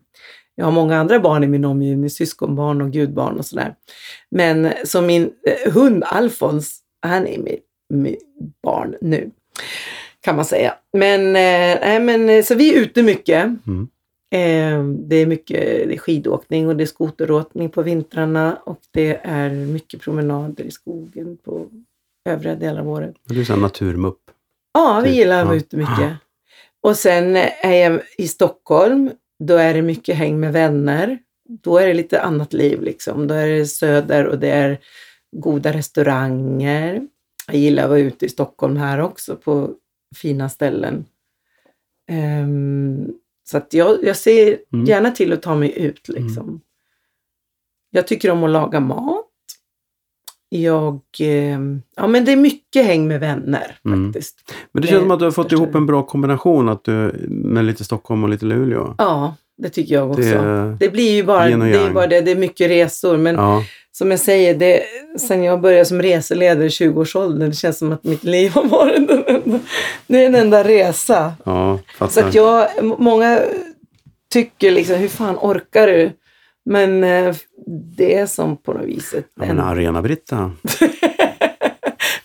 Jag har många andra barn i min omgivning, syskonbarn och gudbarn och sådär. Men som min eh, hund Alfons, han är mitt barn nu, kan man säga. Men, eh, men eh, så vi är ute mycket. Mm. Eh, det är mycket det är skidåkning och det är skoteråkning på vintrarna och det är mycket promenader i skogen på övriga delar av året. Du är en naturmupp. Ja, vi Typ, gillar att vara ute mycket. Och sen är jag i Stockholm, då är det mycket häng med vänner. Då är det lite annat liv liksom. Då är det söder och det är goda restauranger. Jag gillar att vara ute i Stockholm här också på fina ställen. Ehm, så att jag, jag ser Mm. gärna till att ta mig ut liksom. Jag tycker om att laga mat. Jag, ehm, ja men det är mycket häng med vänner Mm. faktiskt. Men det känns Eh, som att du har fått förstår ihop en bra kombination att du, med lite Stockholm och lite Luleå. Ja, det tycker jag också. Det, Det, blir ju bara det, är bara det, det är mycket resor. Men ja, som jag säger, det, sen jag började som reseledare i 20-årsåldern, det känns som att mitt liv har varit en enda, det är en enda resa. ja, Så att jag, många tycker liksom, hur fan orkar du? Men eh, det är som på något vis ett... Ja, men Arena-Britta.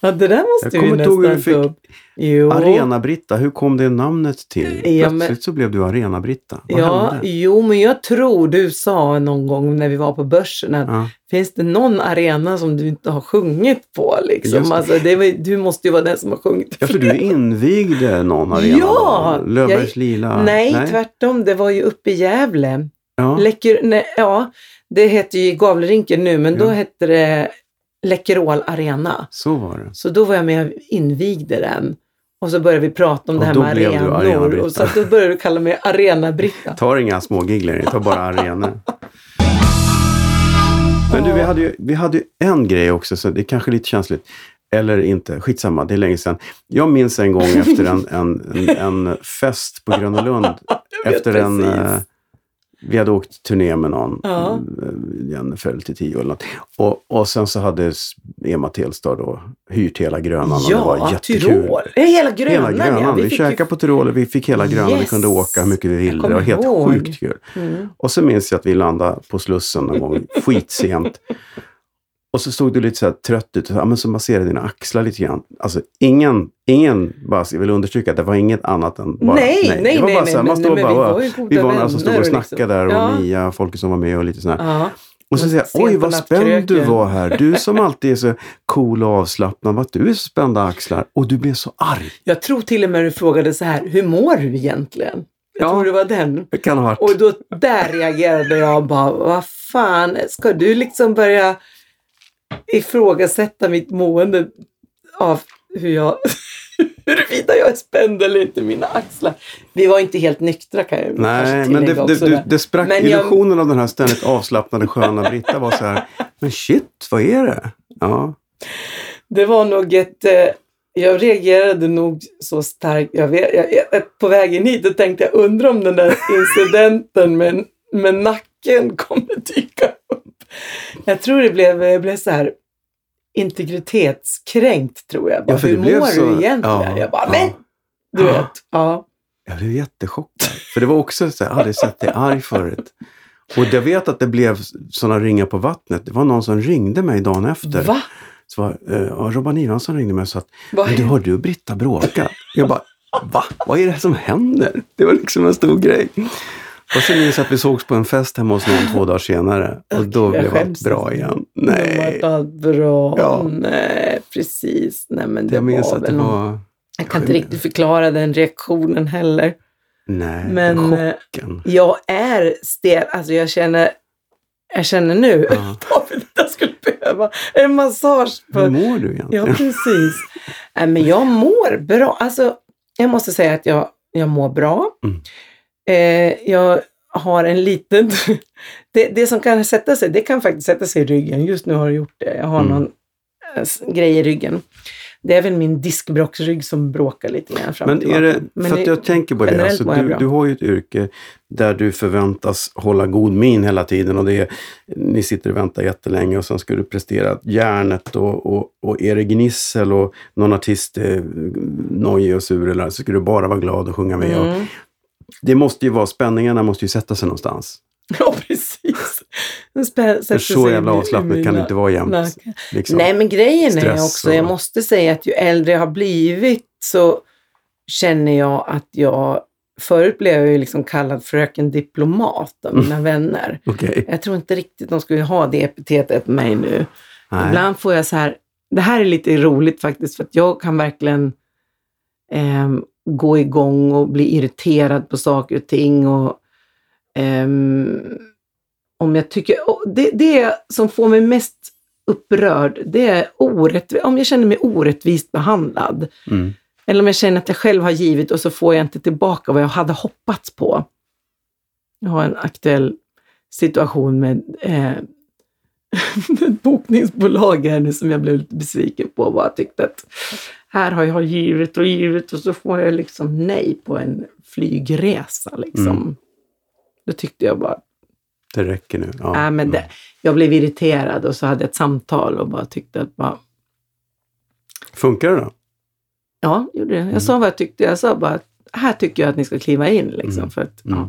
ja, det där måste Jag vi ihåg hur nästan du fick- upp. Jo. Arena-Britta, hur kom det namnet till? Ja, men- Plötsligt så blev du Arena-Britta. Ja, hände? jo, men jag tror du sa någon gång när vi var på börsen att Ja. finns det någon arena som du inte har sjungit på? Liksom? Alltså, var, du måste ju vara den som har sjungit. Ja, för du invigde någon arena. Ja! då. Löfbergs Lila. Nej, tvärtom. Det var ju uppe i Gävle. Ja. Läcker, nej, ja, det heter ju Gavlerinken nu, men då Ja. hette det Läkerol Arena. Så var det. Så då var jag med och invigde den. Och så började vi prata om Och det här med arenor. Och så då började du kalla mig Arena-Britta. Tar inga smågig längre, tar bara arenor. Men du, vi hade, ju, vi hade ju en grej också, så det är kanske lite känsligt. Eller inte, skitsamma, det är länge sedan. Jag minns en gång efter en, en, en, en fest på Gröna Lund. efter en... precis. eh, Vi hade åkt turné med någon, Ja. eh, Jennifer till tio eller något. Och, och sen så hade Emma Telstad då hyrt hela Grönan och det var Ja, jättekul. Tyrol. Ja, hela Grönan, Hela Grönan. ja. Vi, ju- käkade på Tyrol, vi fick hela Grönan, vi Yes. kunde åka hur mycket vi ville. Det var helt ihåg. sjukt kul. Mm. Och så minns jag att vi landade på Slussen någon gång, skitsent. Och så stod du lite så trött ut och så, ja, men så masserade dina axlar lite grann. Alltså ingen, ingen, bara, jag vill understryka att det var inget annat än bara... Nej, nej, det var nej, bara nej, så här, man stod bara, vi var ju goda vi var som stod och liksom. snackade där och Ja. Mia, folk som var med och lite sådär. Ja. Och så säger jag, oj vad spänd du nattkröken." var här. Du som alltid är så cool och avslappnad, vad du är så spända axlar. Och du blev så arg. Jag tror till och med du frågade så här, hur mår du egentligen? Jag Ja. tror det var den. Det kan ha varit. Och då, där reagerade jag bara, vad fan, ska du liksom börja ifrågasätta mitt mående av hur jag huruvida jag är spänd eller inte mina axlar. Vi var inte helt nyktra kan jag Nej, men det, det, det, det sprack Men jag- illusionen av den här ständigt avslappnade sköna Britta var så här, men shit, vad är det? Ja, Det var nog ett... Eh, jag reagerade nog så starkt. Jag vet, jag, jag, på vägen hit och tänkte jag undrar om den där incidenten med, med nacken kommer dyka upp. Jag tror det blev, jag blev så här integritetskränkt tror jag. Bara, Ja, Hur mår så- du egentligen? ja, jag bara, men! Du vet. Ja. jag blev jättechockad. För det var också så här, jag hade sett dig arg förut. Och jag vet att det blev sådana ringar på vattnet. Det var någon som ringde mig dagen efter. Va? Så var, eh, ja, Robban Ivansson ringde mig och sa att men du, har du och Britta bråkat? Jag bara, va? Vad är det som händer? Det var liksom en stor grej. Och sen minns jag att vi sågs på en fest hemma hos någon två dagar senare. Och då Jag blev allt bra igen. Det Nej, var allt bra. Ja. Nej, precis. Nej, men det jag minns var att det någon- var... Jag kan inte riktigt förklara den reaktionen heller. Nej, Men, eh, chocken. Jag är stel. Alltså jag känner, jag känner nu, Ja. David, att jag skulle behöva en massage. Hur För, mår du ja, egentligen? precis. Nej, men jag mår bra. Alltså, jag måste säga att jag, jag mår bra. Mm. Eh, jag har en liten... det, det som kan sätta sig, det kan faktiskt sätta sig i ryggen. Just nu har det gjort det. Jag har Mm. någon eh, grej i ryggen. Det är väl min diskbråcksrygg som bråkar lite grann fram och Men är det, tillbaka. för det- att jag tänker på det, alltså, du, du har ju ett yrke där du förväntas hålla god min hela tiden och det är, ni sitter och väntar jättelänge och sen ska du prestera järnet och, och, och är det gnissel och någon artist är nojig och sur eller så ska du bara vara glad och sjunga med. Och Mm. Det måste ju vara, spänningarna måste ju sätta sig någonstans. Ja, precis. För så jävla avslappnat kan det inte vara jämt. Liksom. Nej, men grejen är Stress också, jag och- måste säga att ju äldre jag har blivit så känner jag att jag, förut blev jag ju liksom kallad fröken diplomat av mina vänner. Okej. Jag tror inte riktigt de skulle ha det epitetet på mig nu. Nej. Ibland får jag så här, det här är lite roligt faktiskt, för att jag kan verkligen ehm, gå igång och bli irriterad på saker och ting. Och, ehm, om jag tycker, det, det som får mig mest upprörd, det är orätt, om jag känner mig orättvist behandlad. Mm. Eller om jag känner att jag själv har givit och så får jag inte tillbaka vad jag hade hoppats på. Jag har en aktuell situation med eh, ett bokningsbolag här nu som jag blev lite besviken på. Bara tyckte att här har jag givit och givit och så får jag liksom nej på en flygresa. Liksom. Mm. Då tyckte jag bara, Det räcker nu. Ja. äh, men det, jag blev irriterad och så hade jag ett samtal och bara tyckte att bara, Funkar det då? Ja, gjorde det. Jag Mm. sa vad jag tyckte. Jag sa bara att här tycker jag att ni ska kliva in. Liksom, Mm. för att, Mm.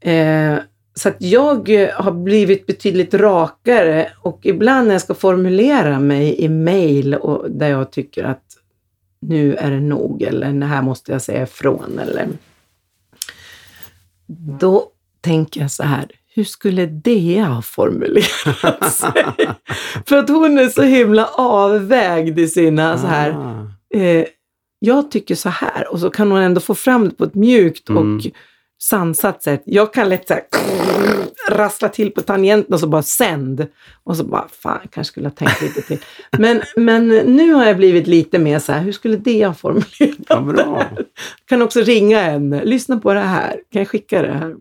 ja. eh, så att jag eh, har blivit betydligt rakare och ibland när jag ska formulera mig i mejl där jag tycker att nu är det nog eller det här måste jag säga ifrån eller då tänker jag så här, hur skulle Dea ha formulerat sig? För att hon är så himla avvägd i sina så här, Ah. eh, jag tycker så här och så kan hon ändå få fram det på ett mjukt Mm. och sansat sätt. Jag kan lätt så här, rassla till på tangenten och så bara sänd. Och så bara, fan, kanske skulle ha tänkt lite till. Men, men nu har jag blivit lite mer så här, hur skulle det ha formulerat Ja, bra. Kan också ringa en, lyssna på det här, kan jag skicka det här?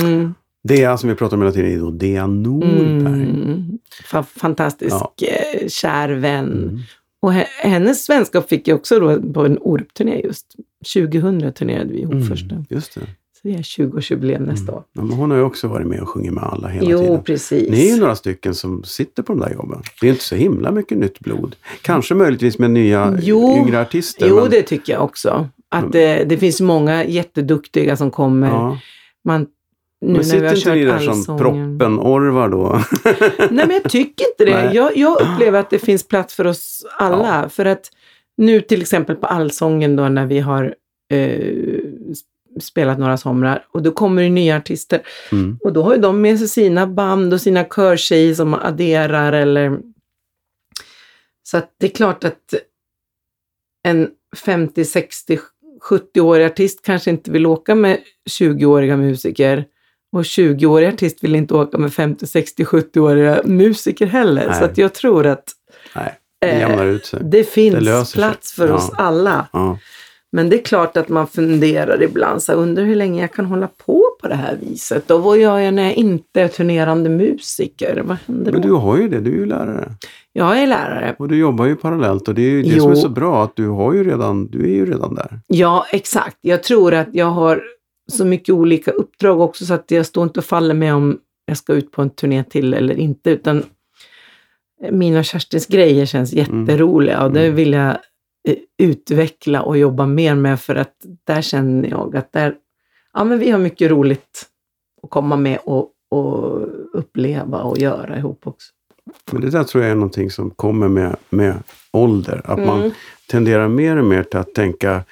Mm. Det är som vi pratar om hela tiden, då, Dea Norberg. Mm. Fa- Fantastisk, Ja. eh, kär vän. Mm. Och he- hennes vänskap fick jag också då på en Orup-turné just. 2000 turnerade vi ihop Mm. första. Just det. Vi har 20-årsjubileum nästa år. Ja, men hon har ju också varit med och sjungit med alla hela Jo, tiden. precis. Ni är ju några stycken som sitter på de där jobben. Det är inte så himla mycket nytt blod. Kanske möjligtvis med nya Jo. yngre artister. Jo, men, det tycker jag också. Att det, det finns många jätteduktiga som kommer. ja. Man, nu Men sitter inte ni där som proppen-orvar då? Nej, men jag tycker inte det. Jag, jag upplever att det finns plats för oss alla. För att nu till exempel på Allsången då när vi har eh, spelat några somrar och då kommer det nya artister. Mm. Och då har ju de med sig sina band och sina körtjejer som adderar eller... Så att det är klart att en 50, 60, 70-årig artist kanske inte vill åka med 20-åriga musiker. Och 20-årig artist vill inte åka med 50, 60, 70-åriga musiker heller. Nej. Så att jag tror att Nej. Det sig. Det finns Det plats för Ja. oss alla. Ja. Men det är klart att man funderar ibland, så undrar hur länge jag kan hålla på på det här viset. Och vad gör jag när jag inte är turnerande musiker? Vad händer Men då? du har ju det, du är ju lärare. Jag är lärare. Och du jobbar ju parallellt och det är ju det Jo. som är så bra att du har ju redan, du är ju redan där. Ja, exakt. Jag tror att jag har så mycket olika uppdrag också så att jag står inte och faller med om jag ska ut på en turné till eller inte. Utan mina och Kerstins grejer känns jätteroliga och det Mm. vill jag utveckla och jobba mer med för att där känner jag att där, ja, men vi har mycket roligt att komma med och, och uppleva och göra ihop också. Men det där tror jag är någonting som kommer med, med ålder. Att man Mm. tenderar mer och mer till att tänka,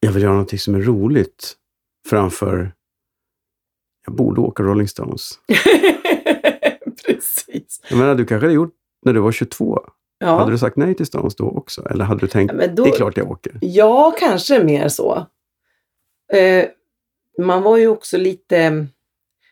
jag vill göra någonting som är roligt framför, jag borde åka Rolling Stones. Precis. Jag menar, du kanske hade gjort när du var 22. Ja. Hade du sagt nej till Stones då också? Eller hade du tänkt, Ja, då- det är klart jag åker? Ja, kanske mer så. Eh, man var ju också lite...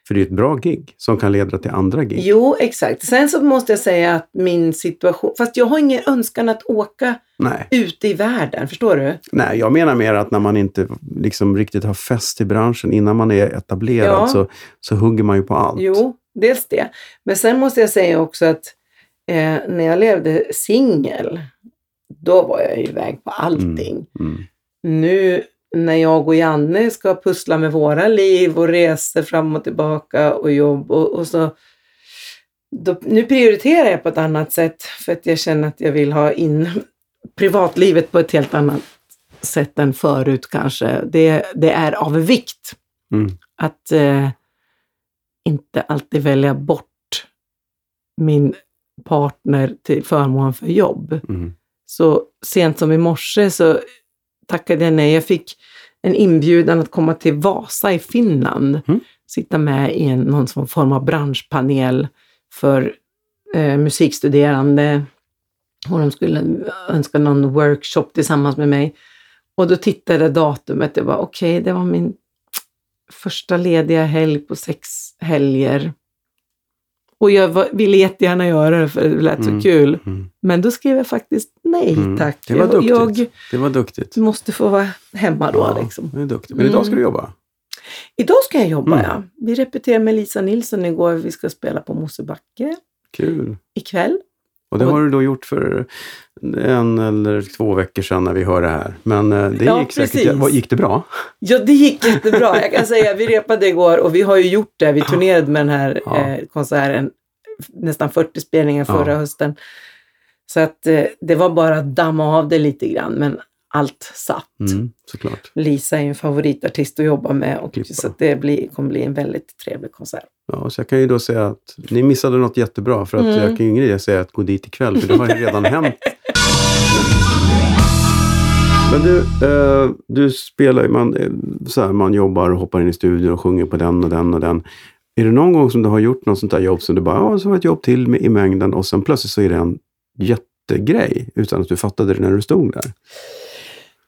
För det är ett bra gig som kan leda till andra gig. Jo, exakt. Sen så måste jag säga att min situation... Fast jag har ingen önskan att åka Nej. ute i världen, förstår du? Nej, jag menar mer att när man inte liksom riktigt har fäst i branschen, innan man är etablerad, Ja. så, så hugger man ju på allt. Jo, dels det. Men sen måste jag säga också att eh, när jag levde singel, då var jag iväg på allting. Mm. Nu när jag och Janne ska pussla med våra liv och resor fram och tillbaka och jobb och, och så då, nu prioriterar jag på ett annat sätt för att jag känner att jag vill ha in privatlivet på ett helt annat sätt än förut kanske. Det, det är av vikt Mm. att eh, inte alltid välja bort min partner till förmån för jobb. Mm. Så sent som i morse så tackade jag nej. Jag fick en inbjudan att komma till Vasa i Finland. Mm. Sitta med i en, någon form av branschpanel för eh, musikstuderande. Och de skulle önska någon workshop tillsammans med mig. Och då tittade datumet. Det var okej, det var min första lediga helg på sex helger. Och jag var, ville jättegärna göra det för det lät Mm. så kul. Mm. Men då skrev jag faktiskt nej Mm. tack. Det var duktigt. jag Det var duktigt. måste få vara hemma då. Ja, Liksom. det är duktigt. Men idag ska du jobba. Idag ska jag jobba, Mm. ja. Vi repeterade med Lisa Nilsson igår. Vi ska spela på Mosebacke Kul. ikväll. Och det har du då gjort för en eller två veckor sedan när vi hör det här. Men eh, det Ja, gick säkert. precis. Vad- Gick det bra? Ja, det gick jättebra. Jag kan säga, vi repade igår och vi har ju gjort det. Vi turnerade med den här Ja. eh, konserten, nästan 40 spelningar förra Ja. hösten. Så att eh, det var bara att damma av det lite grann, men allt satt. Mm. Lisa är ju en favoritartist att jobba med och Klippa. så att det blir, kommer bli en väldigt trevlig konsert. Ja, så jag kan ju då säga att ni missade något jättebra. För att Mm. jag kan ju idé säga att gå dit ikväll, för det har ju redan hänt. Men du, eh, du spelar man, eh, så här, man jobbar och hoppar in i studion och sjunger på den och den och den. Är det någon gång som du har gjort något sånt där jobb som du bara, ja, så var ett jobb till med, i mängden och sen plötsligt så är det en jättegrej utan att du fattade det när du stod där?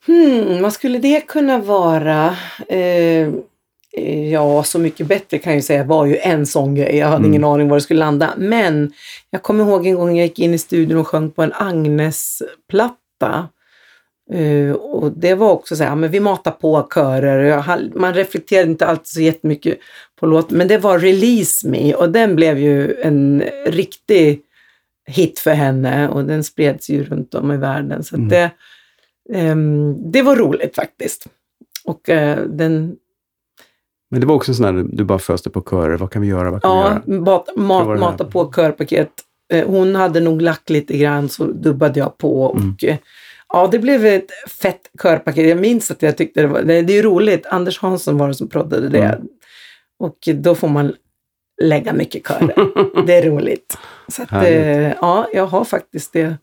Hmm, vad skulle det kunna vara? Eh, eh, ja, Så mycket bättre kan jag säga var ju en sån grej. Jag hade Mm. ingen aning var det skulle landa. Men jag kommer ihåg en gång jag gick in i studion och sjöng på en Agnes-platta. Eh, och det var också så här, ja, men vi matar på körer. Man reflekterade inte alltid så jättemycket på låten, men det var Release Me och den blev ju en riktig hit för henne och den spreds ju runt om i världen. Så Mm. det, det var roligt faktiskt. Och eh, den, Men det var också en sån där, du bara föste på körer. Vad kan vi göra? Vad kan vi ja, göra? mat, mata på körpaket. Eh, hon hade nog lagt lite grann så dubbade jag på och Mm. eh, ja, det blev ett fett körpaket. Jag minns att jag tyckte det var, det, är roligt. Anders Hansson var det som proddade det. Mm. Och då får man lägga mycket körer. det är roligt. Så att, ja, jag har faktiskt det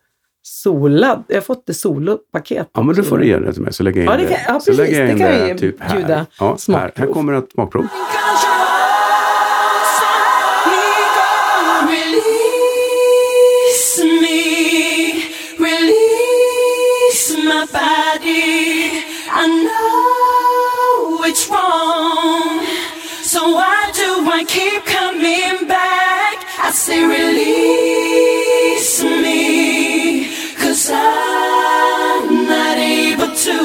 solad. Jag har fått det solopaket. Ja, men då får du ge det till mig så lägger jag in Ja, det kan- ja, så lägger precis. jag in Det kan det typ här. bjuda Ja, här. här kommer ett smakprov. Release me, release my body. I know it's wrong, so why do I keep coming back? I say, release me, I'm not able to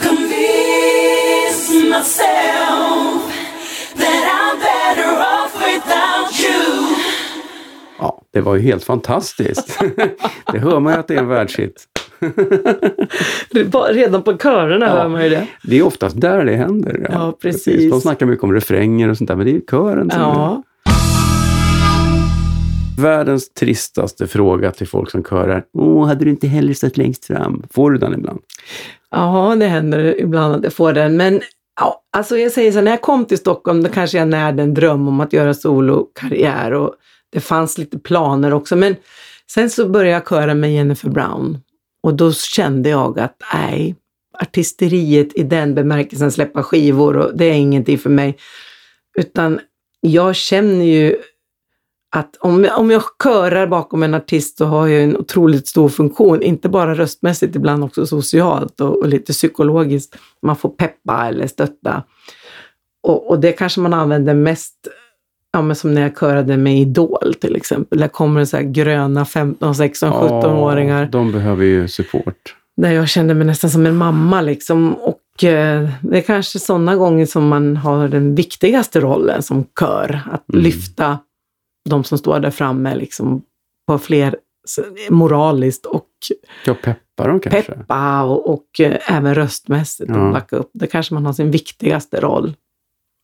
convince myself that I'm better off without you. Ja, det var ju helt fantastiskt. det hör man ju att det är en världshit. Redan på körerna hör man ju det. Det är oftast där det händer. Ja, precis. De snackar mycket om refränger och sånt där, men det är ju kören som är... Ja. Världens tristaste fråga till folk som körar. Åh, hade du inte hellre stått längst fram? Får du den ibland? ja, det händer ibland att jag får den. Men ja, alltså jag säger så här, när jag kom till Stockholm då kanske jag närde en dröm om att göra solokarriär och det fanns lite planer också. Men sen så började jag köra med Jennifer Brown och då kände jag att nej, artisteriet i den bemärkelsen, släppa skivor, och det är ingenting för mig. Utan jag känner ju att om, om jag körar bakom en artist så har jag en otroligt stor funktion, inte bara röstmässigt, ibland också socialt och, och lite psykologiskt. Man får peppa eller stötta. Och, och det kanske man använder mest, ja, men som när jag körade med Idol till exempel. Där kommer det så här gröna 15, 16, 17-åringar. Ja, de behöver ju support. Där jag kände mig nästan som en mamma liksom. Och eh, det är kanske sådana gånger som man har den viktigaste rollen som kör. Att Mm. lyfta de som står där framme liksom på fler moraliskt och Ja, peppa dem kanske. peppa och, och eh, även röstmässigt Ja. och backa upp. Det kanske man har sin viktigaste roll.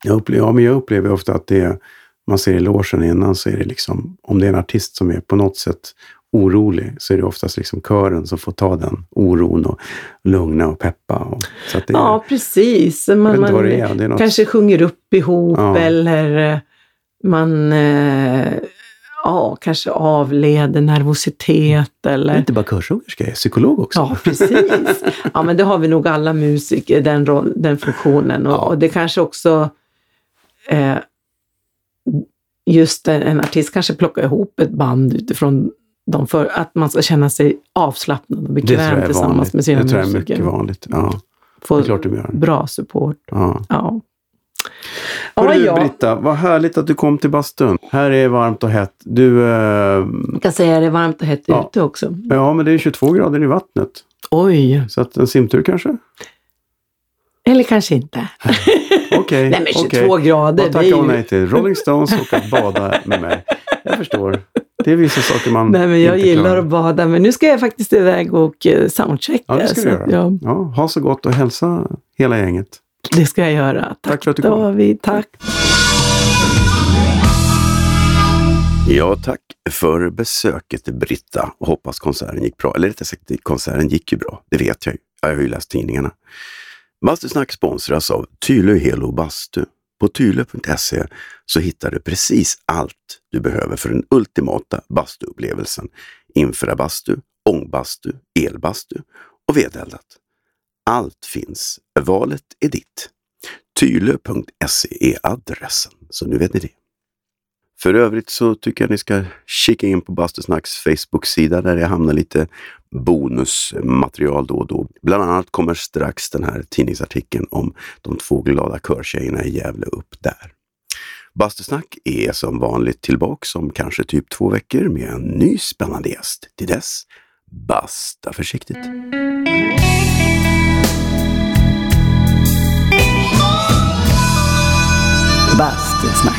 Jag upplever, ja, men jag upplever ofta att det är, man ser i logen innan så är det liksom, om det är en artist som är på något sätt orolig så är det oftast liksom kören som får ta den oron och lugna och peppa. Och, så att det, Ja, precis. jag Man, man det är. Det är något, kanske sjunger upp ihop Ja. eller eh, man eh, ja, kanske avleder nervositet det är eller inte bara körsångerska, jag är psykolog också. Ja, precis. Ja, men det har vi nog alla musiker, den, roll, den funktionen. Och, Ja. och det kanske också eh, just en, en artist kanske plockar ihop ett band utifrån de för att man ska känna sig avslappnad och det tror jag bekväm är tillsammans vanligt. med sina det tror jag är musiker. mycket vanligt. Ja, det Få är klart de gör. bra support. Ja. Ja. Hörru Ja, du, ja. Britta, vad härligt att du kom till bastun. Här är varmt och hett. Du, eh, Jag kan säga att det är varmt och hett Ja. ute också. ja men det är 22 grader i vattnet. Oj, Så att en simtur kanske? eller kanske inte. Okej. Nej men 22 okej. grader, Vad tackar hon nej till? Rolling Stones och att bada med mig. Jag förstår. Det är vissa saker man Nej men jag inte gillar klarar. att bada, men nu ska jag faktiskt iväg och eh, soundchecka. Ja, det ska du göra. jag- Ja, ha så gott och hälsa hela gänget. Det ska jag göra. Tack, för att du kom. David. Tack. Ja, tack för besöket Britta. Och hoppas konserten gick bra. Eller rättare sagt, konserten gick ju bra. Det vet jag ju. Jag har ju läst tidningarna. Bastusnack sponsras av Tylö Helo Bastu. På tylö.se så hittar du precis allt du behöver för den ultimata bastuupplevelsen. Infra bastu, ångbastu, elbastu och vedeldat. Allt finns. Valet är ditt. Tylö.se är adressen, så nu vet ni det. För övrigt så tycker jag ni ska kika in på Bastusnacks Facebook-sida där det hamnar lite bonusmaterial då och då. Bland annat kommer strax den här tidningsartikeln om de två glada körtjejerna i Gävle upp där. Bastusnack är som vanligt tillbaks om kanske typ två veckor med en ny spännande gäst. Till dess, basta försiktigt! Bastusnack.